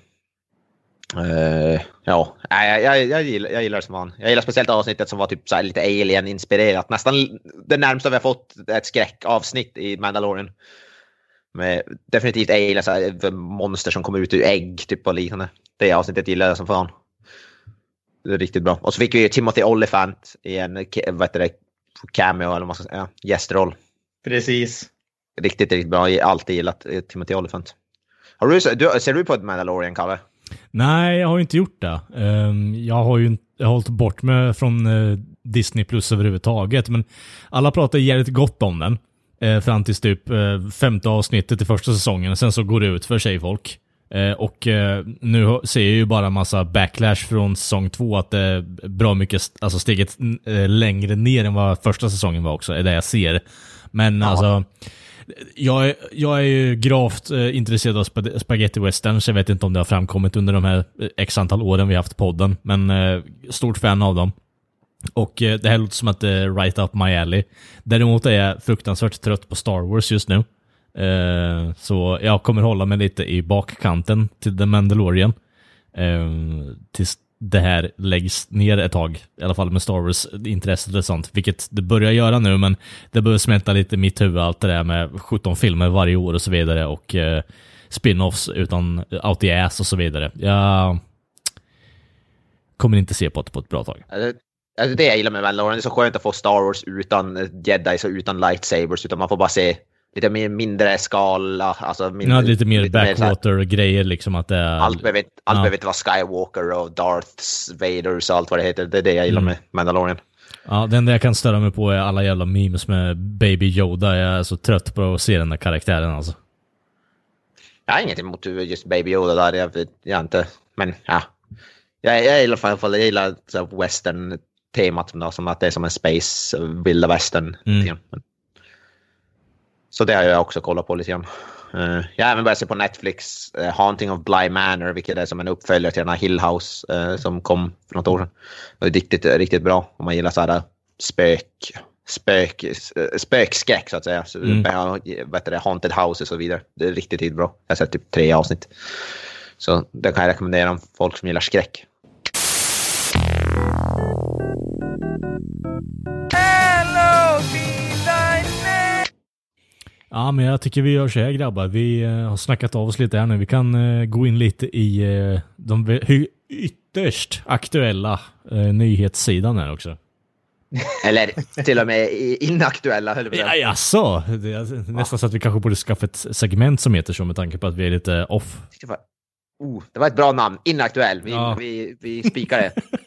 Uh, ja, jag, jag, jag, gillar, jag gillar det som van. Jag gillar speciellt avsnittet som var typ så lite alien-inspirerat. Nästan det närmsta vi har fått ett skräckavsnitt i Mandalorian. Med definitivt alien, så här, monster som kommer ut ur ägg typ och liknande. Det avsnittet gillar jag som fan. Det är riktigt bra. Och så fick vi Timothy Olyphant i en vad heter det, cameo eller vad man ska säga, gästroll. Precis. Riktigt, riktigt bra. Jag har alltid gillat Timothy Olyphant. Har du, ser du på ett Mandalorian, Kalle? Nej, jag har inte gjort det. Ehm, jag har ju jag har hållit bort mig från eh, Disney Plus överhuvudtaget, men alla pratar jävligt gott om den. Eh, fram till typ eh, femte avsnittet i första säsongen, sen så går det ut för sig folk. Och nu ser jag ju bara massa backlash från säsong två, att det är bra mycket, alltså steget längre ner än vad första säsongen var också, är det jag ser. Men ja. alltså, jag är, jag är ju gravt eh, intresserad av sp spaghetti westerns. Jag vet inte om det har framkommit under de här eh, x antal åren vi haft podden, men eh, stort fan av dem. Och eh, det här låter som att det är right up my alley. Däremot är jag fruktansvärt trött på Star Wars just nu. Eh, så jag kommer hålla mig lite i bakkanten till The Mandalorian. Eh, tills det här läggs ner ett tag, i alla fall med Star Wars-intresset och sånt, vilket det börjar göra nu, men det börjar smälta lite i mitt huvud, allt det där med 17 filmer varje år och så vidare och spin-offs utan out the ass och så vidare. Jag kommer inte se på det på ett bra tag. Alltså det jag gillar med Mandalorian, det är så skönt att få Star Wars utan jedis och utan lightsabers, utan man får bara se lite mer, mindre skala. Alltså mindre, ja, lite mer backwater-grejer liksom. Att det är, allt behöver, allt ja. inte vara Skywalker och Darth Vaders och allt vad det heter. Det är det jag gillar mm. med Mandalorian. Ja, det enda jag kan störa mig på är alla jävla memes med Baby Yoda. Jag är så trött på att se den där karaktären alltså. Jag har inget emot just Baby Yoda där, jag, jag inte. Men ja. Jag, jag gillar i alla fall, jag gillar western-temat som att det är som en space, vilda western. Mm. Så det har jag också kollat på lite grann. Uh, jag har även börjat se på Netflix uh, Haunting of Bly Manor, vilket är som en uppföljare till den här Hill House uh, som kom för något år sedan. Det är riktigt, riktigt bra om man gillar så här spök, spök, spökskräck så att säga. Så, mm. vet det, haunted House och så vidare. Det är riktigt, riktigt bra. Jag har sett typ tre avsnitt. Så det kan jag rekommendera om folk som gillar skräck. Ja, men jag tycker vi gör så här grabbar. Vi uh, har snackat av oss lite här nu. Vi kan uh, gå in lite i uh, de ytterst aktuella eh, nyhetssidan här också. Eller till och med inaktuella, höll Ja, jaså? Det är nästan så att vi kanske borde skaffa ett segment som heter så med tanke på att vi är lite off. Det var, oh, det var ett bra namn, inaktuell. Vi, ja. vi, vi spikar det. <laughs>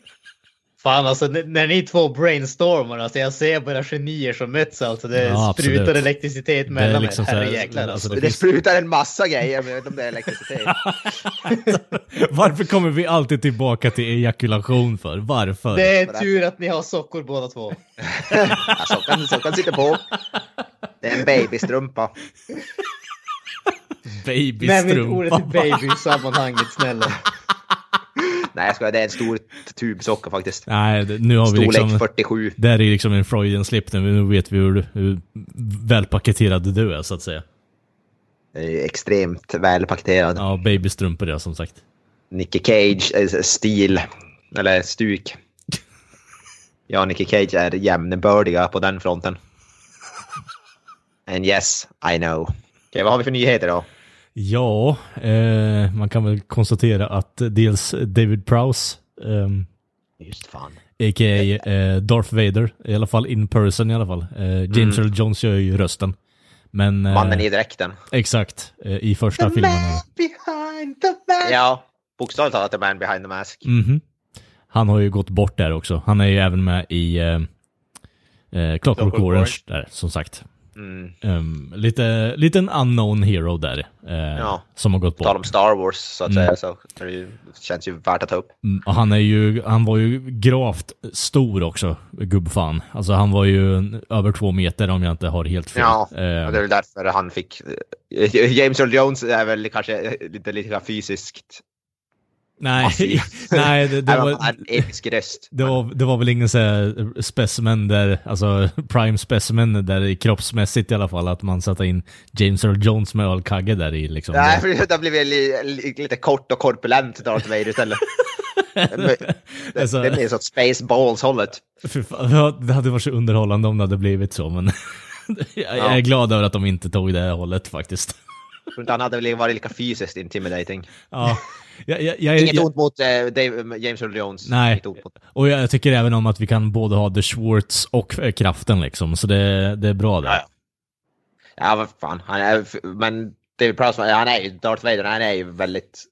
Fan alltså när ni två brainstormar, alltså jag ser bara genier som möts alltså. Det ja, sprutar absolut. elektricitet mellan liksom er. Herrejäklar alltså. Det, det finns... sprutar en massa grejer, jag vet inte om det är elektricitet. <laughs> Varför kommer vi alltid tillbaka till ejakulation för? Varför? Det är tur att ni har sockor båda två. ja, sockan, sockan sitter på. Det är en babystrumpa. Babystrumpa. Nämn ordet till baby i sammanhanget, snälla. <laughs> Nej, jag skojar. Det är en stor tubsocka faktiskt. Nej, nu har Storlek vi liksom... 47. Det är liksom en Freudian slip nu. Nu vet vi hur, hur välpaketerad du är, så att säga. extremt välpaketerad. Ja, babystrumpor ja, som sagt. Nicky Cage, äh, stil, eller stuk. <laughs> Ja, Nicky Cage är jämnbördiga på den fronten. <laughs> And yes, I know. Okej, okay, vad har vi för nyheter då? Ja, eh, man kan väl konstatera att dels David Prowse, eh, Just fan. a.k.a. Eh, Darth Vader, i alla fall in person i alla fall. Eh, James mm. Earl Jones gör ju rösten. Men, eh, Mannen i dräkten. Exakt, eh, i första the filmen. Man behind the mask. Ja, bokstavligt talat the man behind the mask. Mm -hmm. Han har ju gått bort där också. Han är ju även med i eh, Clockwork Orange, där, som sagt. Mm. Um, lite, liten unknown hero där. Uh, ja. Som har gått bort. Tal om Star Wars så att mm. säga, så det känns ju värt att ta upp. Mm, och han, är ju, han var ju gravt stor också, gubbfan. Alltså han var ju över två meter om jag inte har helt fel. Ja, uh, och det är väl därför han fick... James Earl Jones är väl kanske lite, lite fysiskt Nej, <laughs> nej det, det var, en episk röst. Det var, det var väl ingen så specimen där, alltså prime specimen där kroppsmässigt i alla fall, att man satte in James Earl Jones med ölkagge där i liksom. Nej, för det har blivit li, lite kort och korpulent Darth Vader istället. <laughs> det, alltså, det mer så Spaceballs-hållet. Det hade varit så underhållande om det hade blivit så, men <laughs> jag, jag är glad över att de inte tog det hållet faktiskt. Jag tror inte han hade varit lika fysiskt intimidating. Ja. Jag, jag, jag, Inget ont mot eh, Dave, James Earl Jones. Nej, och jag tycker även om att vi kan både ha The Schwartz och äh, kraften liksom, så det, det är bra det. Ja, ja. vad fan. Han är, men David Prowse, han är ju, Darth Vader, han är ju väldigt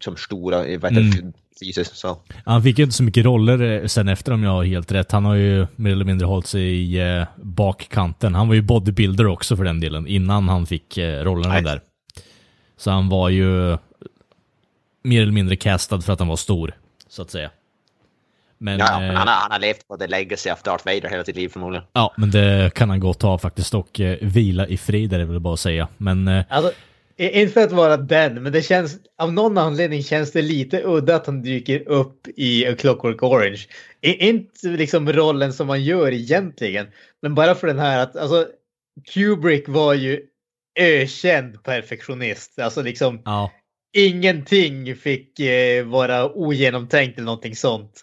som stora, vet mm. fysiskt. Så. Han fick ju inte så mycket roller eh, sen efter om jag har helt rätt. Han har ju mer eller mindre hållit sig i eh, bakkanten. Han var ju bodybuilder också för den delen, innan han fick eh, rollerna Nej. där. Så han var ju mer eller mindre castad för att han var stor, så att säga. Men, ja, men han, har, han har levt på the legacy of Darth Vader hela sitt liv förmodligen. Ja, men det kan han gott ha faktiskt och eh, vila i frid är det väl bara att säga. Men... Eh, alltså, inte för att vara den, men det känns av någon anledning känns det lite udda att han dyker upp i A Clockwork Orange. Inte liksom rollen som man gör egentligen, men bara för den här att alltså Kubrick var ju ökänd perfektionist. Alltså liksom ja ingenting fick eh, vara ogenomtänkt eller någonting sånt.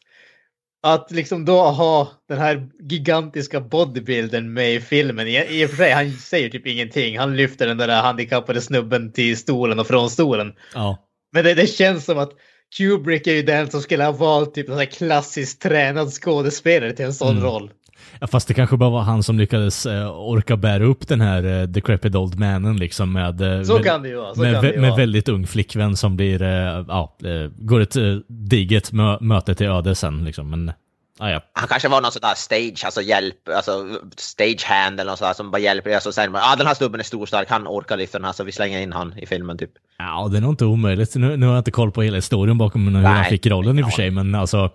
Att liksom då ha den här gigantiska bodybuildern med i filmen. I, I och för sig, han säger typ ingenting. Han lyfter den där handikappade snubben till stolen och från stolen. Ja. Men det, det känns som att Kubrick är ju den som skulle ha valt typ en klassiskt tränad skådespelare till en sån mm. roll. Ja, fast det kanske bara var han som lyckades eh, orka bära upp den här eh, decrepit old mannen liksom med, eh, så kan det ju vara. med, med vara. väldigt ung flickvän som blir, eh, ja, eh, går ett eh, digert mö möte till öde sen liksom. Men Ah, ja. Han kanske var någon sån där stage, alltså hjälp, alltså stagehand eller något sånt som bara hjälper. Alltså säger man, ah, den här snubben är stor stark, han orkar lyfta den här så vi slänger in han i filmen typ. Ja, det är nog inte omöjligt. Nu, nu har jag inte koll på hela historien bakom hur Nej, han fick rollen i och för sig, men alltså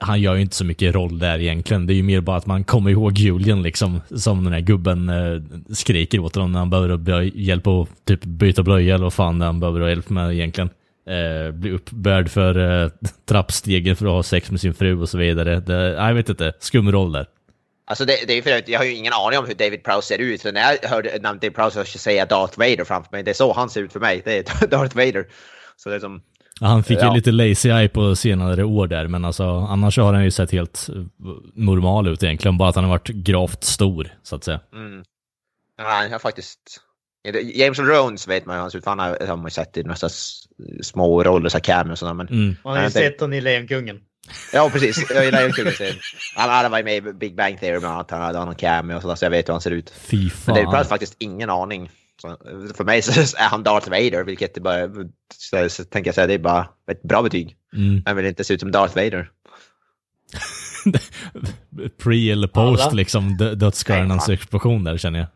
han gör ju inte så mycket roll där egentligen. Det är ju mer bara att man kommer ihåg Julian liksom, som den här gubben eh, skriker åt honom när han behöver hjälp att typ byta blöja eller vad fan han behöver hjälp med egentligen eh, bli uppbärd för eh, trappstegen för att ha sex med sin fru och så vidare. Det, jag vet inte, skum roll där. Alltså det, det är för jag har ju ingen aning om hur David Prowse ser ut. Så när jag hörde namnet David Prowse säga Darth Vader framför mig, det är så han ser ut för mig. Det är <laughs> Darth Vader. Så det är som... Han fick ja. ju lite lazy eye på senare år där, men alltså annars har han ju sett helt eh, normal ut egentligen. Bara att han har varit gravt stor, så att säga. Mm. Ja, han har faktiskt James Rones vet man ju hans Han har, har man sett i några små roller, så cameo och sådär. Men, mm. Man har ju sett honom i Lejonkungen. Ja, precis. Jag gillar Lejonkungen. Han hade varit med i Big Bang Theory bland annat. Han hade någon cameo och sådär, så jag vet hur han ser ut. Fy fan. Men det är faktiskt ingen aning. Så för mig så <laughs> är han Darth Vader, vilket är bara, så, så tänker jag säga, det är bara ett bra betyg. Mm. Han vill inte se ut som Darth Vader. <laughs> Pre eller post Alla. liksom dödsstjärnans explosion där känner jag.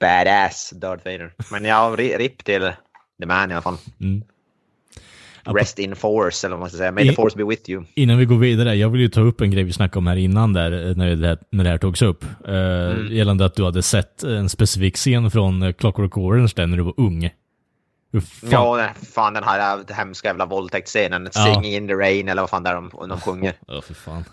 Badass Darth Vader. Men ja, RIP till The Man i alla fall. Mm. Rest in force, eller vad man ska säga. May the force be with you. Innan vi går vidare, jag vill ju ta upp en grej vi snackade om här innan där, eh, när det här, när det här togs upp. Uh, mm. Gällande att du hade sett en specifik scen från eh, Clockwork Orange där när du var ung. Fan. Ja, fan den här hemska jävla våldtäktsscenen. Ja. Singing in the rain, eller vad fan det är de, de sjunger. Ja, oh, för fan.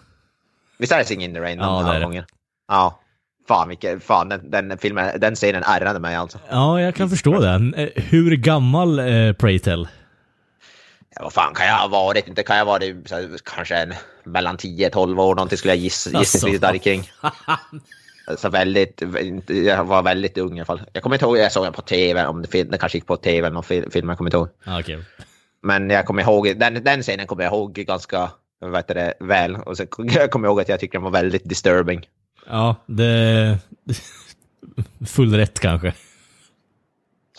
Visst är det Singing in the rain? Ja, det är det. Ja. Fan, vilken, fan den, den, filmen, den scenen ärrade mig alltså. Ja, jag kan förstå det. Hur gammal eh, Praytell? Ja, vad fan kan jag ha varit? Inte kan jag ha varit så, kanske en, mellan 10-12 år någonting skulle jag gissa, gissningsvis där kring. Så väldigt, jag var väldigt ung i alla fall. Jag kommer inte ihåg, jag såg den på tv, om det, det kanske gick på tv eller någon film, jag kommer inte ihåg. Ah, okay. Men jag kommer ihåg, den, den scenen kommer jag ihåg ganska vet det, väl. Och så jag kommer ihåg att jag tycker den var väldigt disturbing. Ja, det... <laughs> Full rätt kanske.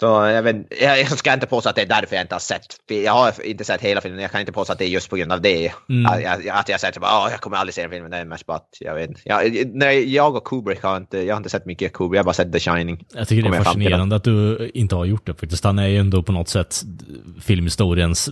Så jag, vet, jag ska inte påstå att det är därför jag inte har sett. Jag har inte sett hela filmen. Jag kan inte påstå att det är just på grund av det. Mm. Att, jag, att jag sett att oh, jag kommer aldrig se den filmen. Det är mest bara att jag vet jag, när jag och Kubrick har inte, jag har inte sett mycket Kubrick. Jag har bara sett The Shining. Jag tycker det är fascinerande att du inte har gjort det faktiskt. Han är ju ändå på något sätt filmhistoriens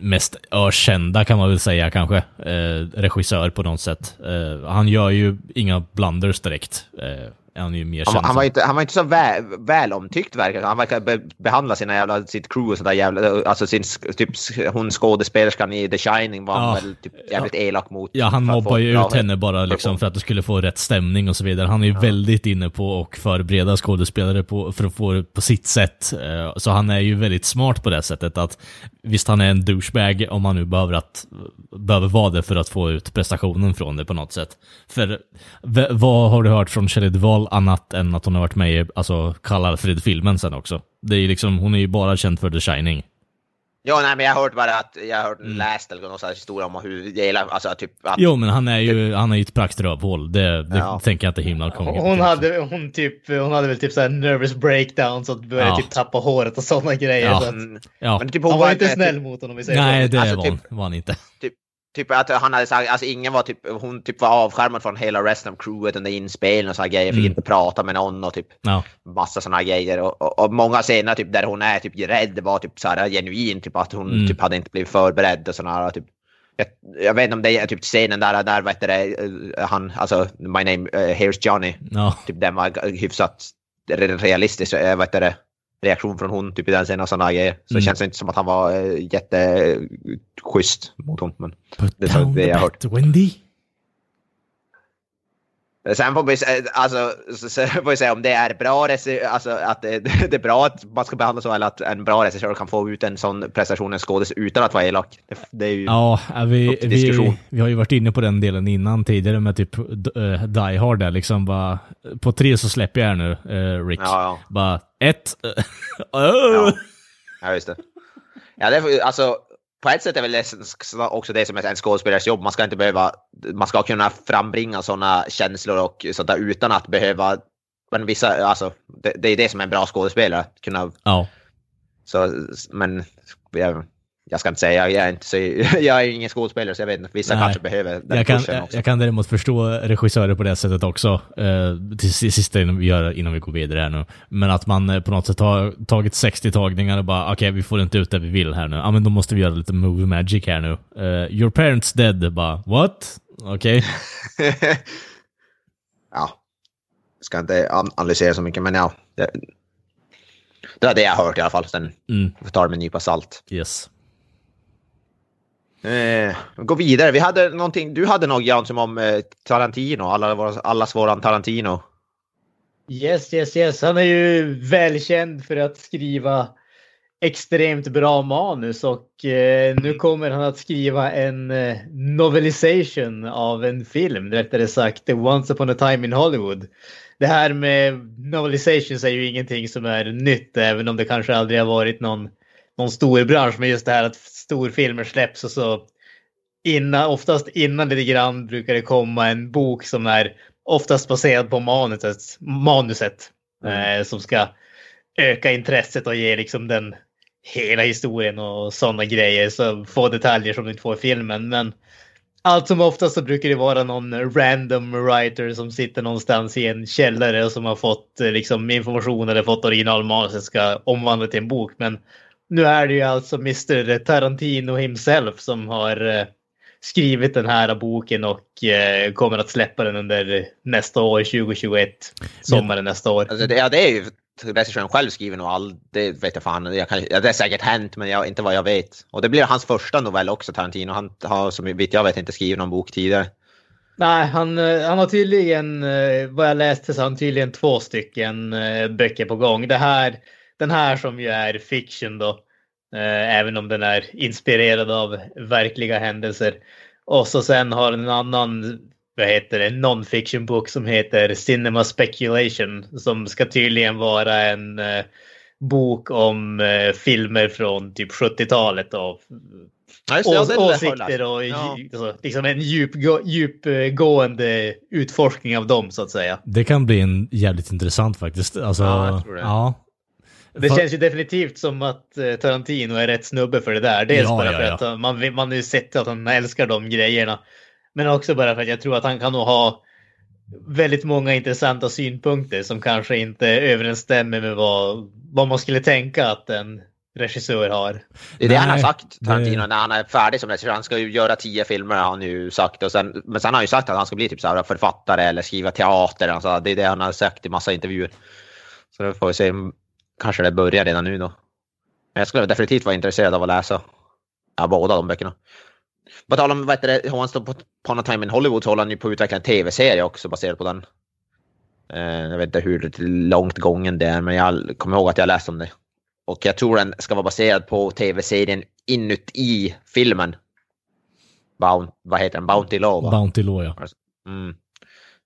mest ökända kan man väl säga kanske. Eh, regissör på något sätt. Eh, han gör ju inga blunders direkt. Eh, han är ju mer han, han, var inte, han var inte så väl, väl omtyckt verkar Han verkar be, behandla sina jävla, sitt crew och sådär jävla, alltså sin, typ hon skådespelerskan i The Shining var ja. han väl typ jävligt ja. elak mot. Ja, han mobbar ju ut henne bara liksom för att det skulle få rätt stämning och så vidare. Han är ju ja. väldigt inne på att förbereda skådespelare på, för att få det på sitt sätt. Eh, så han är ju väldigt smart på det sättet att visst, han är en douchebag om han nu behöver, att, behöver vara det för att få ut prestationen från det på något sätt. För vad har du hört från Shelley Duvall annat än att hon har varit med i alltså, Karl Alfred-filmen sen också? Det är liksom, hon är ju bara känd för The Shining. Ja, nej, men jag har hört bara att jag har hört mm. läst eller någon historia om hur det gillar, alltså typ att, Jo, men han är ju, han är ju ett praktrövhål. Det, det ja. tänker jag inte himla hon, hon hade, hon typ, hon hade väl typ såhär nervous breakdown så att började ja. typ tappa håret och sådana grejer. Ja. Så att, ja. Men typ hon han var inte snäll typ, mot honom i sig. Nej, det alltså, var, typ, var han inte. Typ, Typ att han hade sagt, alltså ingen var typ, hon typ var avskärmad från hela resten av crewet under inspelningen och sådana grejer, fick mm. inte prata med någon och typ ja. massa sådana grejer. Och, och, och, många scener typ där hon är typ rädd var typ så här genuin, typ att hon mm. typ hade inte blivit förberedd och sådana typ. Jag, jag, vet inte om det är typ scenen där, där vet det, eh, han, alltså My name, uh, here's Johnny, no. typ den var hyfsat realistisk, eh, vet det, reaktion från hon typ i den scenen och sådana grejer. Så mm. det känns inte som att han var äh, jätteschysst mot hon. Men Put det är det jag hört. Wendy. Sen får vi, alltså, får vi se om det är bra, alltså, att det, <laughs> det, är bra att man ska behandla så eller att en bra regissör kan få ut en sån prestation, en skådis utan att vara elak. Det, det är ju ja, vi, vi, vi har ju varit inne på den delen innan tidigare med typ uh, Die Hard där liksom bara på tre så släpper jag här nu, uh, Rick. Ja, ja. Bara ett. Uh, <laughs> ja. ja, just det. Ja, det är, alltså på ett sätt är väl det också det som är en skådespelares jobb. Man ska inte behöva, man ska kunna frambringa sådana känslor och sånt där utan att behöva, men vissa, alltså, det, det är det som är en bra skådespelare. Kunna, ja. Så, men jag ska inte säga, jag är, inte så, <laughs> jag är ingen skådespelare så jag vet inte, vissa Nej. kanske behöver den jag kan, också. Jag kan däremot förstå regissörer på det sättet också, eh, till sista innan vi, gör, innan vi går vidare här nu. Men att man eh, på något sätt har tagit 60 tagningar och bara okej, okay, vi får inte ut det vi vill här nu. Ja, men då måste vi göra lite movie magic här nu. Uh, your parents dead, bara what? Okej. Okay. <laughs> ja, ska inte analysera så mycket, men ja. Det, det är det jag har hört i alla fall. Sen mm. tar det med en nypa salt. Yes. Eh, gå vidare. Vi hade någonting, du hade något Jan som om eh, Tarantino, alla, allas våran Tarantino. Yes, yes, yes. Han är ju välkänd för att skriva extremt bra manus och eh, nu kommer han att skriva en eh, novelisation av en film, rättare sagt The Once upon a time in Hollywood. Det här med novelisations är ju ingenting som är nytt, även om det kanske aldrig har varit någon, någon stor bransch. Men just det här att storfilmer släpps och så innan, oftast innan lite grann brukar det komma en bok som är oftast baserad på manuset, manuset mm. eh, som ska öka intresset och ge liksom den hela historien och sådana grejer. Så få detaljer som du inte får i filmen. Men allt som oftast så brukar det vara någon random writer som sitter någonstans i en källare och som har fått eh, liksom, information eller fått originalmanuset ska omvandla till en bok. Men nu är det ju alltså Mr Tarantino himself som har eh, skrivit den här boken och eh, kommer att släppa den under nästa år, 2021. Sommaren nästa år. Alltså det, ja, det är ju regissören själv skriver nog all, det vet jag fan, jag kan, ja, det är säkert hänt men jag, inte vad jag vet. Och det blir hans första novell också, Tarantino. Han har som vitt jag vet inte skrivit någon bok tidigare. Nej, han, eh, han har tydligen, vad jag läste så har han tydligen två stycken böcker på gång. Det här, den här som ju är fiction då, även om den är inspirerad av verkliga händelser. Och så sen har en annan vad heter det, non-fiction bok som heter Cinema Speculation som ska tydligen vara en eh, bok om eh, filmer från typ 70-talet och ja, åsikter och ja. liksom en djupgå, djupgående utforskning av dem så att säga. Det kan bli en jävligt intressant faktiskt. Alltså, ja, det. Ja. Det känns ju definitivt som att eh, Tarantino är rätt snubbe för det där. Dels ja, bara för att man, man har ju sett att han älskar de grejerna. Men också bara för att jag tror att han kan nog ha väldigt många intressanta synpunkter som kanske inte överensstämmer med vad, vad man skulle tänka att en regissör har. Det är det Nej, han har sagt, Tarantino, det... när han är färdig som regissör. Han ska ju göra tio filmer har han ju sagt. Och sen, men sen har han ju sagt att han ska bli typ så här författare eller skriva teater. Alltså, det är det han har sagt i massa intervjuer. Så då får vi se, kanske det börjar redan nu då. Men jag skulle definitivt vara intresserad av att läsa ja, båda de böckerna. På tal om, vad heter det, han på Upon a Time in Hollywood så håller han ju på att utveckla en tv-serie också baserat på den. Eh, jag vet inte hur långt gången det är, men jag kommer ihåg att jag läste om det. Och jag tror den ska vara baserad på tv-serien inuti filmen. Bound, vad heter den? Bounty Law? Va? Bounty Law, ja. Mm.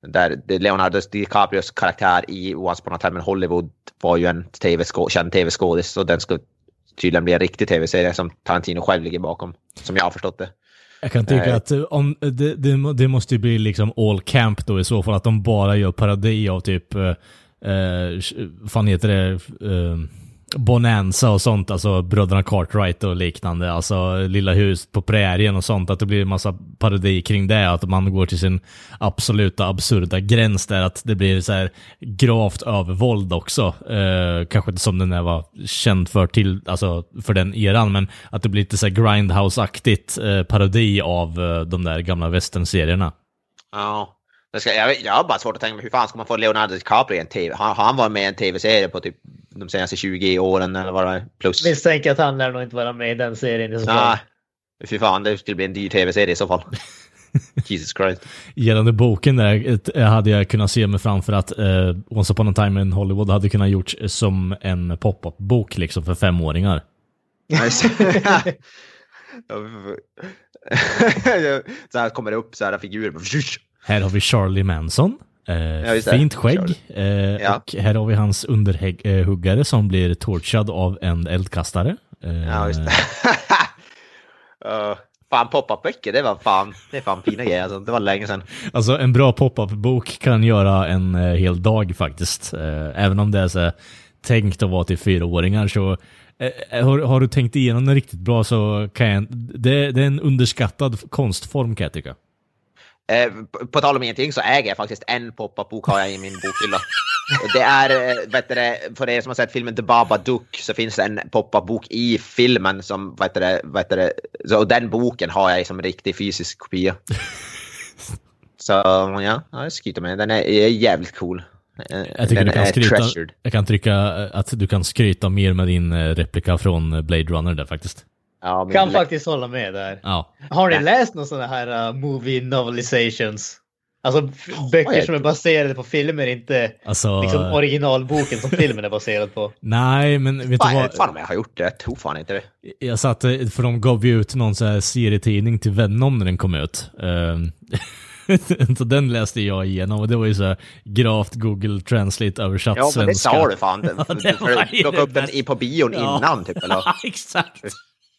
Där Leonardo DiCaprios karaktär i Once upon a time in Hollywood var ju en TV känd tv-skådis och den ska tydligen bli en riktig tv-serie som Tarantino själv ligger bakom. Som jag har förstått det. Jag kan tycka att eh, om, det, det, det, måste ju bli liksom all camp då i så fall, att de bara gör parodi av typ, eh, eh fan heter det, eh, Bonanza och sånt, alltså bröderna Cartwright och liknande, alltså Lilla hus på prärien och sånt, att det blir en massa parodi kring det, att man går till sin absoluta absurda gräns där, att det blir så här gravt övervåld också. Eh, kanske inte som den där var känd för, till, alltså, för den eran, men att det blir lite så här grindhouse-aktigt eh, parodi av eh, de där gamla western-serierna. Ja. Jag, ska, jag, jag har bara svårt att tänka mig hur fan ska man få Leonardo DiCaprio i en tv? Har, har han varit med i en tv-serie på typ de senaste 20 åren eller vad det är? Plus. Misstänker att han lär nog inte vara med i den serien i så fall. Nej, fy fan det skulle bli en dyr tv-serie i så fall. <laughs> Jesus Christ. Gällande boken där hade jag kunnat se mig framför att uh, Once upon a time in Hollywood hade kunnat gjorts som en pop-up-bok liksom för femåringar. <laughs> <laughs> så här kommer det upp så här figurer. Här har vi Charlie Manson. Eh, ja, fint skägg. Eh, ja. Och här har vi hans underhuggare som blir torchad av en eldkastare. Eh, ja, just det. <laughs> uh, fan, pop-up-böcker, det var fan, det är fan fina grejer. Alltså. Det var länge sedan. Alltså en bra pop-up-bok kan göra en uh, hel dag faktiskt. Även om det är så tänkt att vara till fyraåringar så har, har, du tänkt igenom det riktigt bra så kan jag, det, det är en underskattad konstform kan jag tycka. Eh, på tal om ingenting så äger jag faktiskt en pop-up-bok har jag i min bokhylla. Det är, eh, vet du, för er som har sett filmen The Babadook så finns det en pop-up-bok i filmen som, vet du, vet du, så, och den boken har jag som riktig fysisk kopia. <laughs> Så ja, jag skryter med den. är, är jävligt cool. Eh, jag tycker den du kan skryta, jag kan trycka att du kan skryta mer med din replika från Blade Runner där faktiskt. Ja, kan faktiskt hålla med där. Ja. Har ni läst några sådana här uh, movie novelizations? Alltså böcker som är baserade på filmer, inte Alltså, liksom originalboken som filmen är baserad på. <laughs> nej, men vet du Fan, vad? fan om jag har gjort det. Jag tror fan inte det. Jag satt, eh, för de gav ju ut någon så här serietidning till Venom när den kom ut. Ehm, <laughs> så den läste jag igenom och det var ju så här gravt Google Translate översatt Ja, men det svenska. sa du fan. <laughs> Ja, det du ju plockade det upp den i på bion Ja. innan typ eller? Ja, exakt.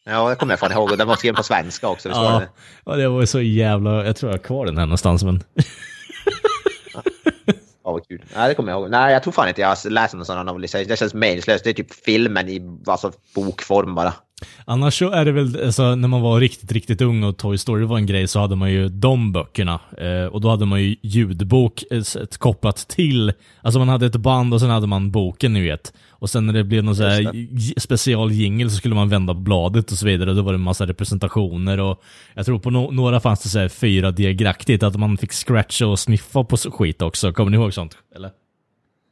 Ja, det kommer jag fan ihåg. Den var skriven på svenska också. Ja, det? ja, det var så jävla, jag tror jag har kvar den här någonstans men. Ja, vad kul. Nej, det kommer jag ihåg. Nej, jag tror fan inte jag har läst någon sån novelisation. Det känns meningslöst. Det är typ filmen i alltså, bokform bara. Annars så är det väl, alltså, när man var riktigt, riktigt ung och Toy Story var en grej så hade man ju de böckerna. Eh, och då hade man ju ljudbok eh, kopplat till, alltså man hade ett band och sen hade man boken, ni vet. Och sen när det blev någon så här special jingle så skulle man vända på bladet och så vidare. Och då var det en massa representationer och jag tror på no några fanns det så här 4D-graktigt, att man fick scratcha och sniffa på skit också. Kommer ni ihåg sånt? Eller?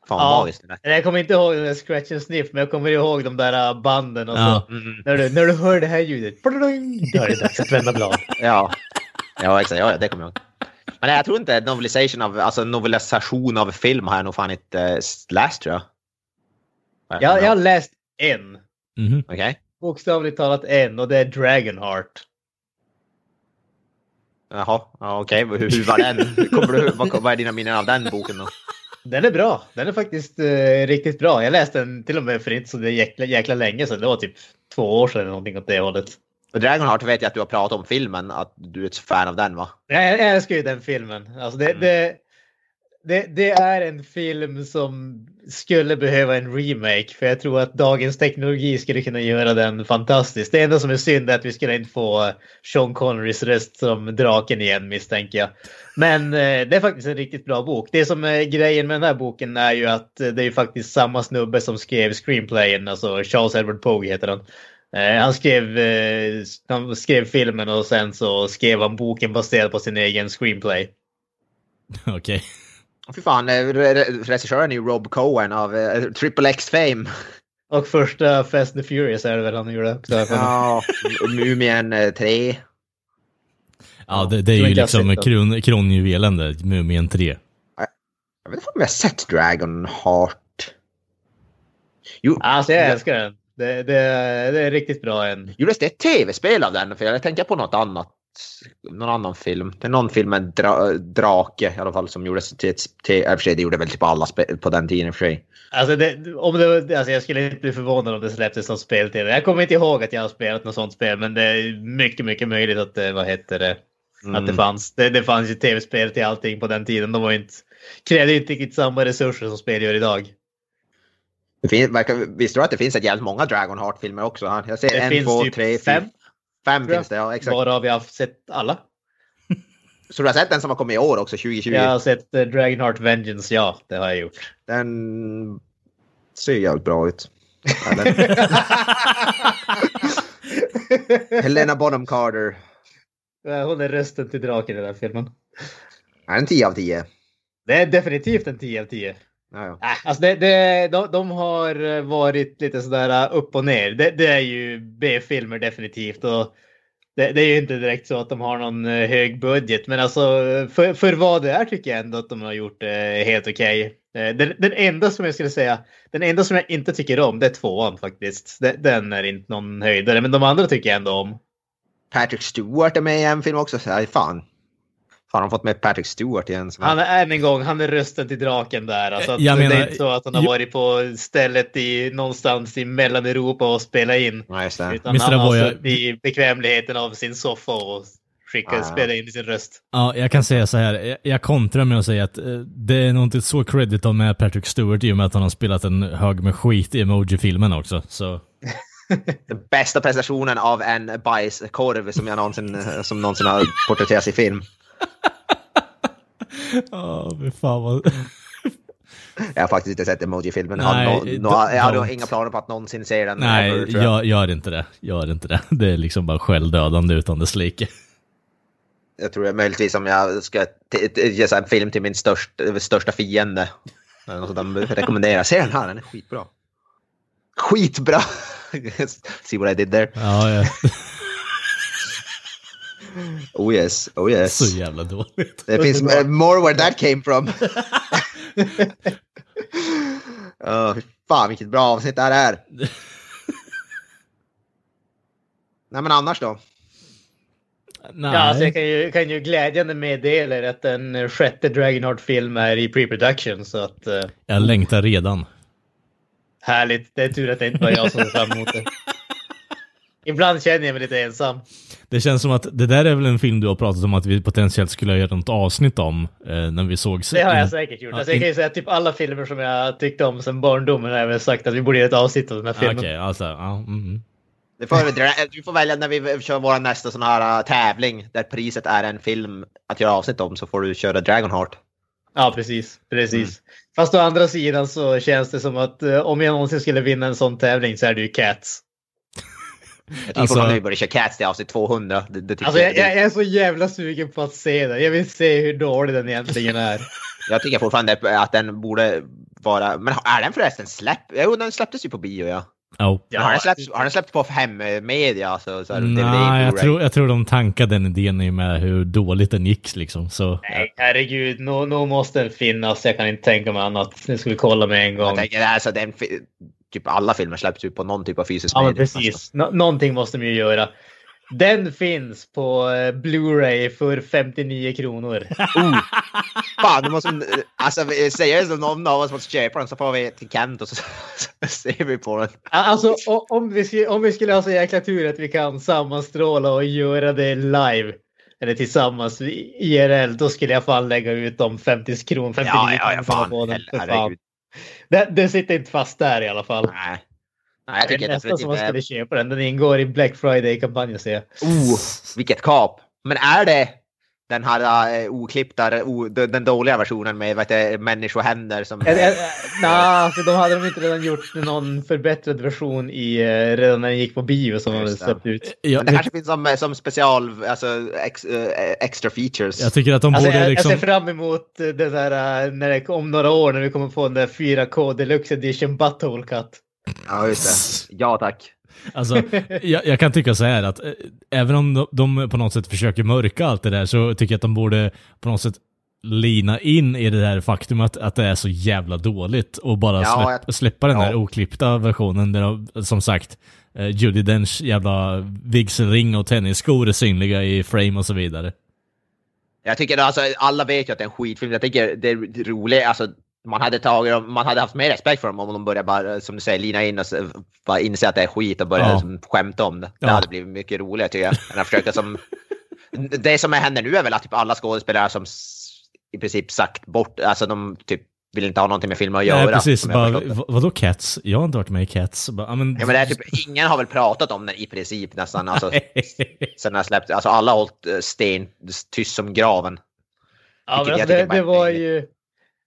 Fan Ja. magiskt. Det. Jag kommer inte ihåg den där scratch and sniff, men jag kommer ihåg de där äh, banden och Ja. så. När, du, när du hör det här ljudet, då är det dags att vända blad. <laughs> Ja. ja, exakt. Ja, ja, det kommer jag ihåg. Men nej, jag tror inte novelisation av, alltså novelisation av film har jag nog fan inte äh, läst tror jag. Jag, jag har läst en, Mhm. Okej. bokstavligt talat en, och det är Dragonheart. Jaha, ja, okej. Hur, hur var den? Kommer du, vad, vad är dina minnen av den boken då? Den är bra. Den är faktiskt eh, riktigt bra. Jag läste den till och med för inte så det är jäkla, jäkla länge sedan. Det var typ två år sedan eller någonting åt det hållet. Dragonheart vet jag att du har pratat om filmen, att du är ett fan av den va? Jag, jag älskar ju den filmen. Alltså det, Mm. det, det, det är en film som skulle behöva en remake. För jag tror att dagens teknologi skulle kunna göra den fantastisk. Det enda som är synd är att vi skulle inte få Sean Connerys röst som draken igen misstänker jag. Men eh, det är faktiskt en riktigt bra bok. Det som är grejen med den här boken är ju att eh, det är ju faktiskt samma snubbe som skrev screenplayen. Alltså Charles Edward Pogue heter han. Eh, han, skrev, eh, han skrev filmen och sen så skrev han boken baserad på sin egen screenplay. <laughs> Okej. Fy fan, eh, re- re- regissören är ju Rob Cohen av eh, Triple X Fame. Och första Fast and the Furious är det väl han gjorde också. Ja, Mumien eh, 3. Ja, det, det är ju liksom kron, kronjuvelen där, Mumien 3. Jag vet inte om jag har sett Dragonheart. Jo, Alltså jag älskar den. Det, det, det är riktigt bra än. gjordes det ett tv-spel av den? För jag tänker på något annat. Någon annan film. Det är någon film med dra, drake i alla fall som gjordes till ett... Till, för sig, det gjorde väl typ alla på den tiden i och för sig. Alltså, det, om det, alltså jag skulle inte bli förvånad om det släpptes som spel till. Jag kommer inte ihåg att jag har spelat något sånt spel, men det är mycket, mycket möjligt att det, vad heter det, att det Mm. fanns. Det, det fanns ju tv-spel till allting på den tiden. De var inte, krävde inte riktigt samma resurser som spel gör idag. Det finns, visste du att det finns ett jävligt många Dragonheart-filmer också? här? Jag ser Det en, finns två, typ tre, fem, fyra. Fem finns det, ja exakt. Varav jag har sett alla. Så du har sett den som har kommit i år också, 2020? Jag har sett uh, Dragonheart Vengeance, ja, det har jag gjort. Den ser jävligt bra ut. <laughs> Helena Bonham Carter. Hon är rösten till draken i den här filmen. Är en 10 av 10? Det är definitivt en 10 av 10. Ja, ja. Äh, alltså det, det, de, de har varit lite sådär uh, upp och ner. Det, det är ju B-filmer definitivt. Och det, det är ju inte direkt så att de har någon eh, hög budget. Men alltså för, för vad det är tycker jag ändå att de har gjort det helt okej. Eh, Den, den enda som jag skulle säga, den enda som jag inte tycker om, det är tvåan faktiskt. Den, den är inte någon höjdare, men de andra tycker jag ändå om. Patrick Stewart är med i en film också. Så, här, fan. Har de fått med Patrick Stewart igen? Som Han är än en gång, han är rösten till draken där. Alltså att Jag det menar- är inte så att han har varit på stället i någonstans i Mellaneuropa och spelat in. Det. Utan Mr. han har suttit i bekvämligheten av sin soffa och skickat, Ah. spelat in sin röst. Ja, jag kan säga så här. Jag, jag kontrar med att säga att eh, det är nog inte så credit av med Patrick Stewart i och med att han har spelat en hög med skit i Emoji-filmen också. Så <laughs> Den bästa prestationen av en bajskorv som jag någonsin, som någonsin har porträtterats i film. <laughs> Ja, oh, fan vad... Jag har faktiskt inte sett Emoji-filmen. Nej, Har nå- don't- jag har inga planer på att någonsin se den. Nej, ever, tror jag. gör, inte det. Gör inte det. Det är liksom bara självdödande utan dess like. Jag tror jag möjligtvis om jag ska ge en film till min största, största fiende. Något där, rekommenderar. Se den här, den är skitbra. Skitbra! <laughs> See what I did there. Ja, ja. Oh yes, oh yes. Så jävla dåligt. Det finns more where that came from. <laughs> oh, fan vilket bra avsnitt det här är. Nej men annars då? Nej. Ja, alltså jag kan ju, kan ju glädjande meddela er att den sjätte Dragonheart-film är i pre-production så att... Uh, jag längtar redan. Härligt, det är tur att det inte var jag som ser fram emot det. <laughs> Ibland känner jag mig lite ensam. Det känns som att det där är väl en film du har pratat om att vi potentiellt skulle göra något avsnitt om eh, när vi såg. Det har jag säkert gjort. Alltså, jag kan ju säga att typ alla filmer som jag tyckte om sedan barndomen har jag väl sagt att vi borde göra ett avsnitt av den här filmen. Okej, okay, alltså, ja. Mm. Du får, du får välja när vi kör vår nästa sån här uh, tävling där priset är en film att göra avsnitt om så får du köra Dragonheart. Ja, precis. precis. Mm. Fast å andra sidan så känns det som att uh, om jag någonsin skulle vinna en sån tävling så är det ju Cats. Jag tycker alltså, fortfarande vi borde köra Cats till avsnitt 200. Det, det alltså, jag, jag, är så jävla sugen på att se den. Jag vill se hur dålig den egentligen är. <laughs> jag tycker fortfarande att den borde vara... Men är den förresten släppt? Jo, den släpptes ju på bio ja. Oh. Ja, har, den släppts, har den släppts på hemmedia? Så, så Nej, jag tror, jag tror de tankade den idén i med hur dåligt den gick liksom. Så, Nej, herregud, nog no, måste den finnas. Jag kan inte tänka mig annat. Nu ska vi kolla med en gång. Jag tänker, alltså, den, typ alla filmer släpps ju på någon typ av fysisk ja, media. precis. Alltså. Nå någonting måste de ju göra. Den finns på eh, Blu-ray för 59 kronor. <laughs> Oh. Fan, du måste, alltså seriöst om någon av oss måste köpa den så får vi till Kent och så, så ser vi på den. Alltså om vi, om vi skulle ha så jäkla tur att vi kan sammanstråla och göra det live eller tillsammans IRL, då skulle jag fan lägga ut de 50 kronor. 59 ja, ja, ja, fan. på den. För fan. Det, det sitter inte fast där i alla fall. Nej. Nej, jag tycker det är nästan som man skulle köpa den. Den ingår i Black Friday-kampanjen ser jag. Oh, vilket kap! Men är det den här uh, oklippta, uh, den dåliga versionen med vet du, människohänder som... Nej, alltså, de hade de inte redan gjort någon förbättrad version i uh, redan när den gick på bio som de släppt ut. Ja, Men det kanske finns som, som special, alltså ex, uh, extra features. Jag tycker att de alltså, borde jag, liksom... Jag ser fram emot det där när det, om några år när vi kommer få den där 4K Deluxe Edition Butthole Cut. Ja, just det. Ja, tack. Alltså, jag, jag, kan tycka så här att eh, även om de, de, på något sätt försöker mörka allt det där så tycker jag att de borde på något sätt lina in i det här faktumet att det är så jävla dåligt och bara ja, släpp, jag... släppa den ja. där oklippta versionen där de, som sagt eh, Judy Dench jävla vigselring och tennisskor är synliga i frame och så vidare. Jag tycker alltså alla vet ju att det är en skitfilm. Jag tycker det är roligt, alltså man hade, tagit, man hade haft mer respekt för dem om de började bara, som du säger, lina in och bara inse att det är skit och börja ja. liksom, skämta om det. Det ja. hade blivit mycket roligare tycker jag. Än att försöka som, <laughs> det som händer nu är väl att typ alla skådespelare som i princip sagt bort, alltså de typ vill inte ha någonting med filmen att göra. Nej, precis. Bara, vadå Cats? Jag har inte varit med i Cats. Bara, men... Ja, men det är typ, ingen har väl pratat om den i princip nästan. Alltså, sen jag släppt, alltså alla har hållit eh, sten tyst som graven. Ja, men alltså, det, det var ju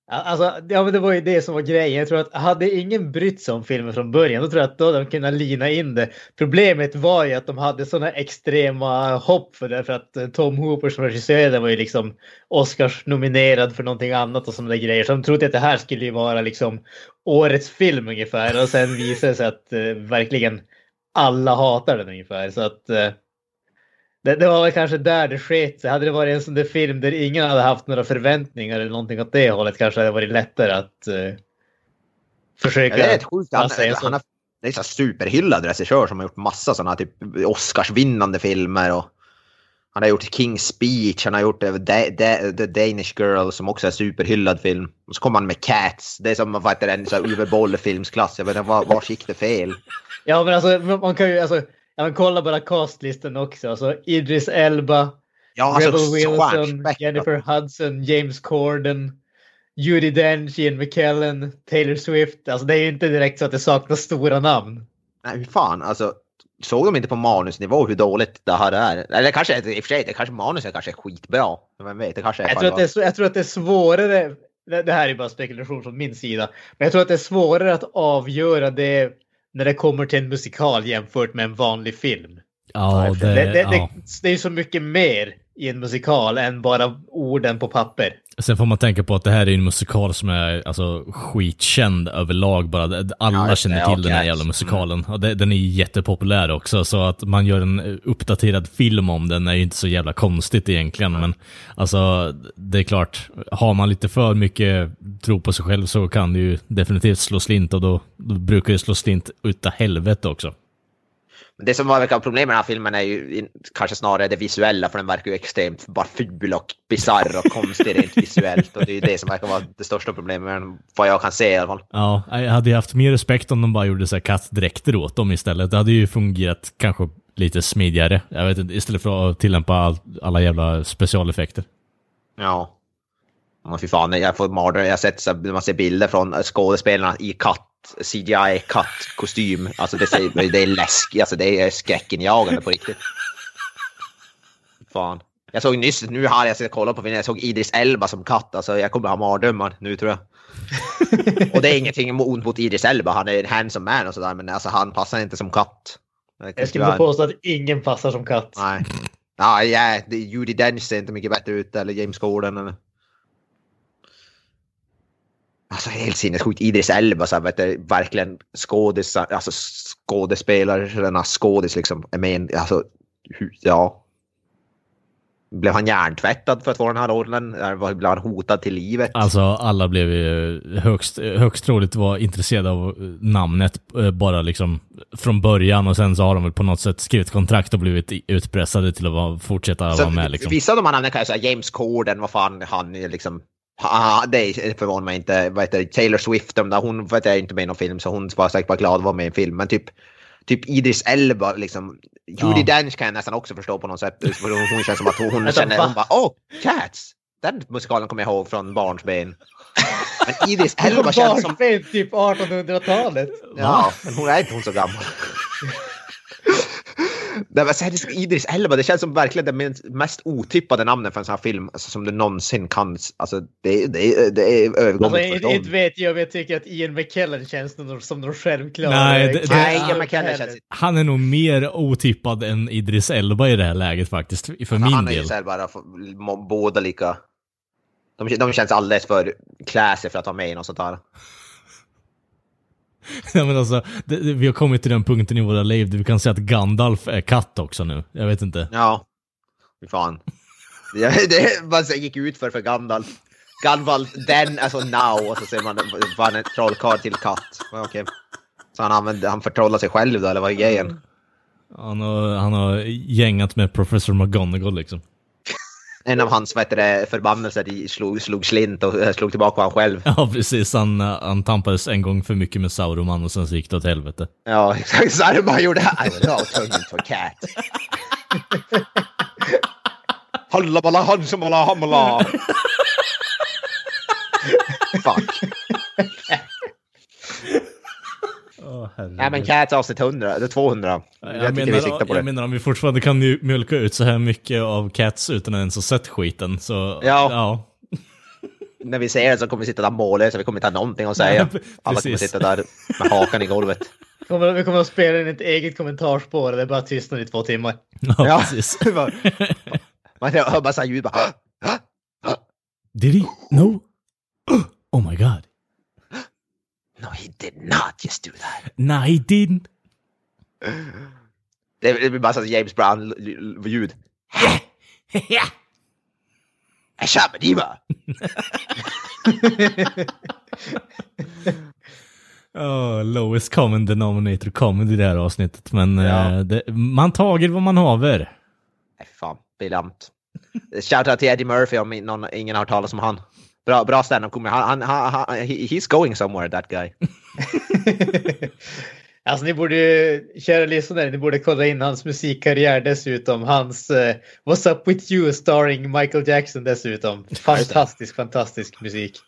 Alltså, ja, men det var ju det som var grejen. Jag tror att hade ingen brytt sig om filmen från början, då tror jag att då hade de kunnat lina in det. Problemet var ju att de hade sådana extrema hopp för det, för att eh, Tom Hooper som regissör var ju liksom Oscars nominerad för någonting annat och sådana grejer. Så de trodde att det här skulle ju vara liksom årets film ungefär och sen visade det sig att eh, verkligen alla hatar den ungefär. Så att eh, det, det, var väl kanske där det sket sig. Hade det varit en sån där film där ingen hade haft några förväntningar eller någonting åt det hållet kanske det hade varit lättare att uh, försöka... Ja, det är ett sjukt. Han, han, han, det är en superhyllad regissör som har gjort massa sådana typ Oscarsvinnande filmer. Och han har gjort King's Speech, han har gjort The, Danish Girl som också är superhyllad film. Och så kommer han med Cats, det är som vad heter, en Uwe Boll-filmsklass. Jag vet inte, var, var gick det fel? Ja men alltså man kan ju, alltså Ja, men kolla bara castlistan också. Alltså Idris Elba, ja, alltså, Rebel Wilson, Jennifer Hudson, James Corden, Judi Dench, Ian McKellen, Taylor Swift. Alltså det är ju inte direkt så att det saknas stora namn. Nej, fan alltså. Såg de inte på manusnivå hur dåligt det här är? Eller kanske, i och för sig, det kanske manuset kanske är skitbra. Vem vet, det kanske är jag, tror att det är, jag tror att det är svårare, det här är bara spekulation från min sida, men jag tror att det är svårare att avgöra det när det kommer till en musikal jämfört med en vanlig film. Ja, det, det, det, ja. det, är så mycket mer i en musikal än bara orden på papper. Sen får man tänka på att det här är en musikal som är alltså, skitkänd överlag bara. Alla ja, känner till den här jävla musikalen. Mm. Och det, den är jättepopulär också, så att man gör en uppdaterad film om den är ju inte så jävla konstigt egentligen. Mm. Men alltså, det är klart, har man lite för mycket tro på sig själv så kan det ju definitivt slå slint och då, då brukar det slå slint utav helvete också. Det som verkar problem med den här filmen är ju kanske snarare det visuella, för den verkar ju extremt bara ful och bisarr och konstig rent visuellt. Och det är ju det som verkar vara det största problemet, vad jag kan se i alla fall. Ja, jag hade ju haft mer respekt om de bara gjorde så här kattdräkter åt dem istället. Det hade ju fungerat kanske lite smidigare. Jag vet inte, istället för att tillämpa all, alla jävla specialeffekter. Ja. Men fy fan, jag får mardröm. Jag har sett så man ser bilder från skådespelarna i katt CGI kattkostym. Alltså det, är, det är läskigt, alltså det är skräckinjagande på riktigt. Fan. Jag såg nyss, nu har jag sett kolla på filmen, jag såg Idris Elba som katt. Alltså jag kommer ha mardrömmar nu tror jag. och det är ingenting ont mot Idris Elba, han är en handsome man och sådär, men alltså han passar inte som katt. Jag skulle påstå att ingen passar som katt. Nej. Ja, ja, Judi Dench ser inte mycket bättre ut, eller James Gordon. Eller. Alltså helt sinnessjukt. Idris Elba, så här, vet du, verkligen skådis, alltså skådespelarna, skådis liksom. Är med, alltså, ja. Blev han hjärntvättad för att få den här rollen? Blev han hotad till livet? Alltså alla blev ju högst, högst troligt var intresserade av namnet eh, bara liksom från början och sen så har de väl på något sätt skrivit kontrakt och blivit utpressade till att fortsätta så, vara med. Liksom. Vissa av de här namnen kan jag säga, James Corden, vad fan han liksom Ah, det förvånar mig inte. Vad heter Taylor Swift, hon vet jag, är inte med i någon film så hon var säkert bara glad att vara med i en film. Men typ, typ Idris Elba, liksom. Judi ja. Dench kan jag nästan också förstå på något sätt. Hon, känns som att hon, hon <laughs> känner, hon bara åh, Cats! Den musikalen kommer jag ihåg från barnsben. Men Idris <laughs> Elba känns som... Barnsben, typ 1800-talet. Ja, men hon är inte hon så gammal. Det var Idris Elba, det känns som verkligen det mest otippade namnet för en sån här film alltså, som du någonsin kan. Alltså, det, det, det är övergånget alltså, Inte vet jag, men jag tycker att Ian McKellen känns som någon självklar. Nej, det, det, Nej Ian McKellen känns Han är nog mer otippad än Idris Elba i det här läget faktiskt, för alltså, min han del. Han är bara båda lika. De, de känns alldeles för classy för att vara med i något sånt här. <laughs> ja, men alltså, det, vi har kommit till den punkten i våra liv där vi kan säga att Gandalf är katt också nu. Jag vet inte. Ja, fy fan. Det, det man gick ut för för Gandalf. Gandalf, den, alltså now, och så ser man fan en trollkarl till katt. Okej. Okay. Så han, använde, han förtrollar sig själv då, eller vad är grejen? Han har, han har gängat med Professor McGonagall liksom en av hans vad det, förbannelser slog, slog slint och eh, slog tillbaka honom själv. <laughs> Ja, precis. Han, eh, han tampades en gång för mycket med Sauroman och sen så gick det åt helvete. Ja, <laughs> exakt. Saruman gjorde I will now turn into a cat. Halla balla hansamala hamala. <laughs> Fuck. Oh, ja men Cats avsnitt 100, eller 200. Jag, jag, menar, vi på jag menar om vi fortfarande kan mjölka ut så här mycket av Cats utan att ens ha sett skiten så ja. ja. <laughs> När vi ser det så kommer vi sitta där mållösa, vi kommer inte ha någonting att säga. Alla kommer sitta där med hakan i golvet. <laughs> Vi kommer att spela in ett eget kommentarspår och det är bara tystnad i två timmar. Ja, ja. precis. <laughs> Man hör bara så ljud bara... <gasps> <gasps> <gasps> Did he? No? Oh my god. No, he did not just do that. No, he didn't. Det blir bara så James Brown-ljud. Ja! Shabadiba! oh, lowest common denominator comedy i det här avsnittet. Men ja. uh, det, man tager vad man haver. Nej, fan. Briljant. Shoutout till Eddie Murphy om någon, ingen har hört talas om han. Bra, bra stand-up komiker. Han, han, han, he's going somewhere that guy. <laughs> alltså ni borde, kära lyssnare, ni borde kolla in hans musikkarriär dessutom. Hans uh, What's Up With You starring Michael Jackson dessutom. Fantastisk, fantastisk musik.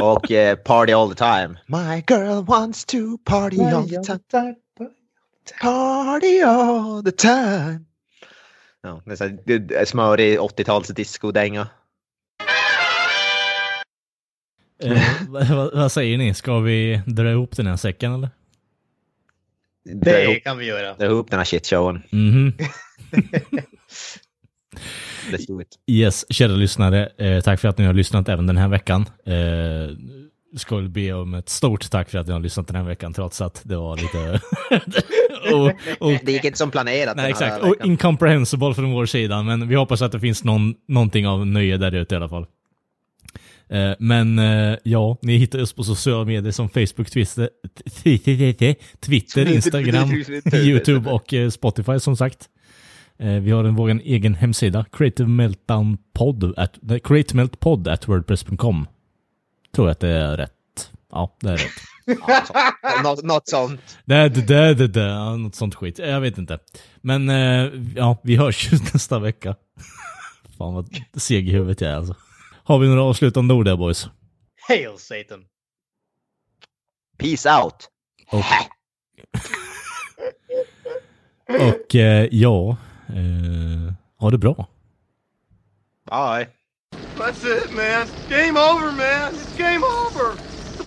Och uh, Party All The Time. My girl wants to party all the time. Party all the time. Ja, det är smörig 80-tals disco-dänga. Eh, vad, vad, säger ni? Ska vi dra ihop den här säcken eller? Det kan vi göra. Dra ihop den här shitshowen. <laughs> Mm -hmm. Yes, kära lyssnare. Eh, tack för att ni har lyssnat även den här veckan. Eh, ska väl be om ett stort tack för att ni har lyssnat den här veckan, trots att det var lite... <laughs> och, och, det gick inte som planerat. Nej, exakt. Och incomprehensible från vår sida, men vi hoppas att det finns någon, någonting av nöje där ute i alla fall. Eh, men eh, ja, ni hittar oss på sociala medier som Facebook, Twitter, Twitter Instagram, <laughs> YouTube och eh, Spotify som sagt. Vi har en, vår egen hemsida, Creative Meltdown Pod, at, wordpress.com. Tror jag att det är rätt. Ja, det är rätt. något, något sånt. Det, det, det, det, det, något sånt skit. Jag vet inte. Men ja, vi hörs ju <laughs> nästa vecka. Fan vad seg i huvudet jag är alltså. Har vi några avslutande ord där boys? Hail Satan! Peace out! Och, <laughs> och eh, ja, eh, ha det bra. Bye. That's it man. Game over man. It's game over.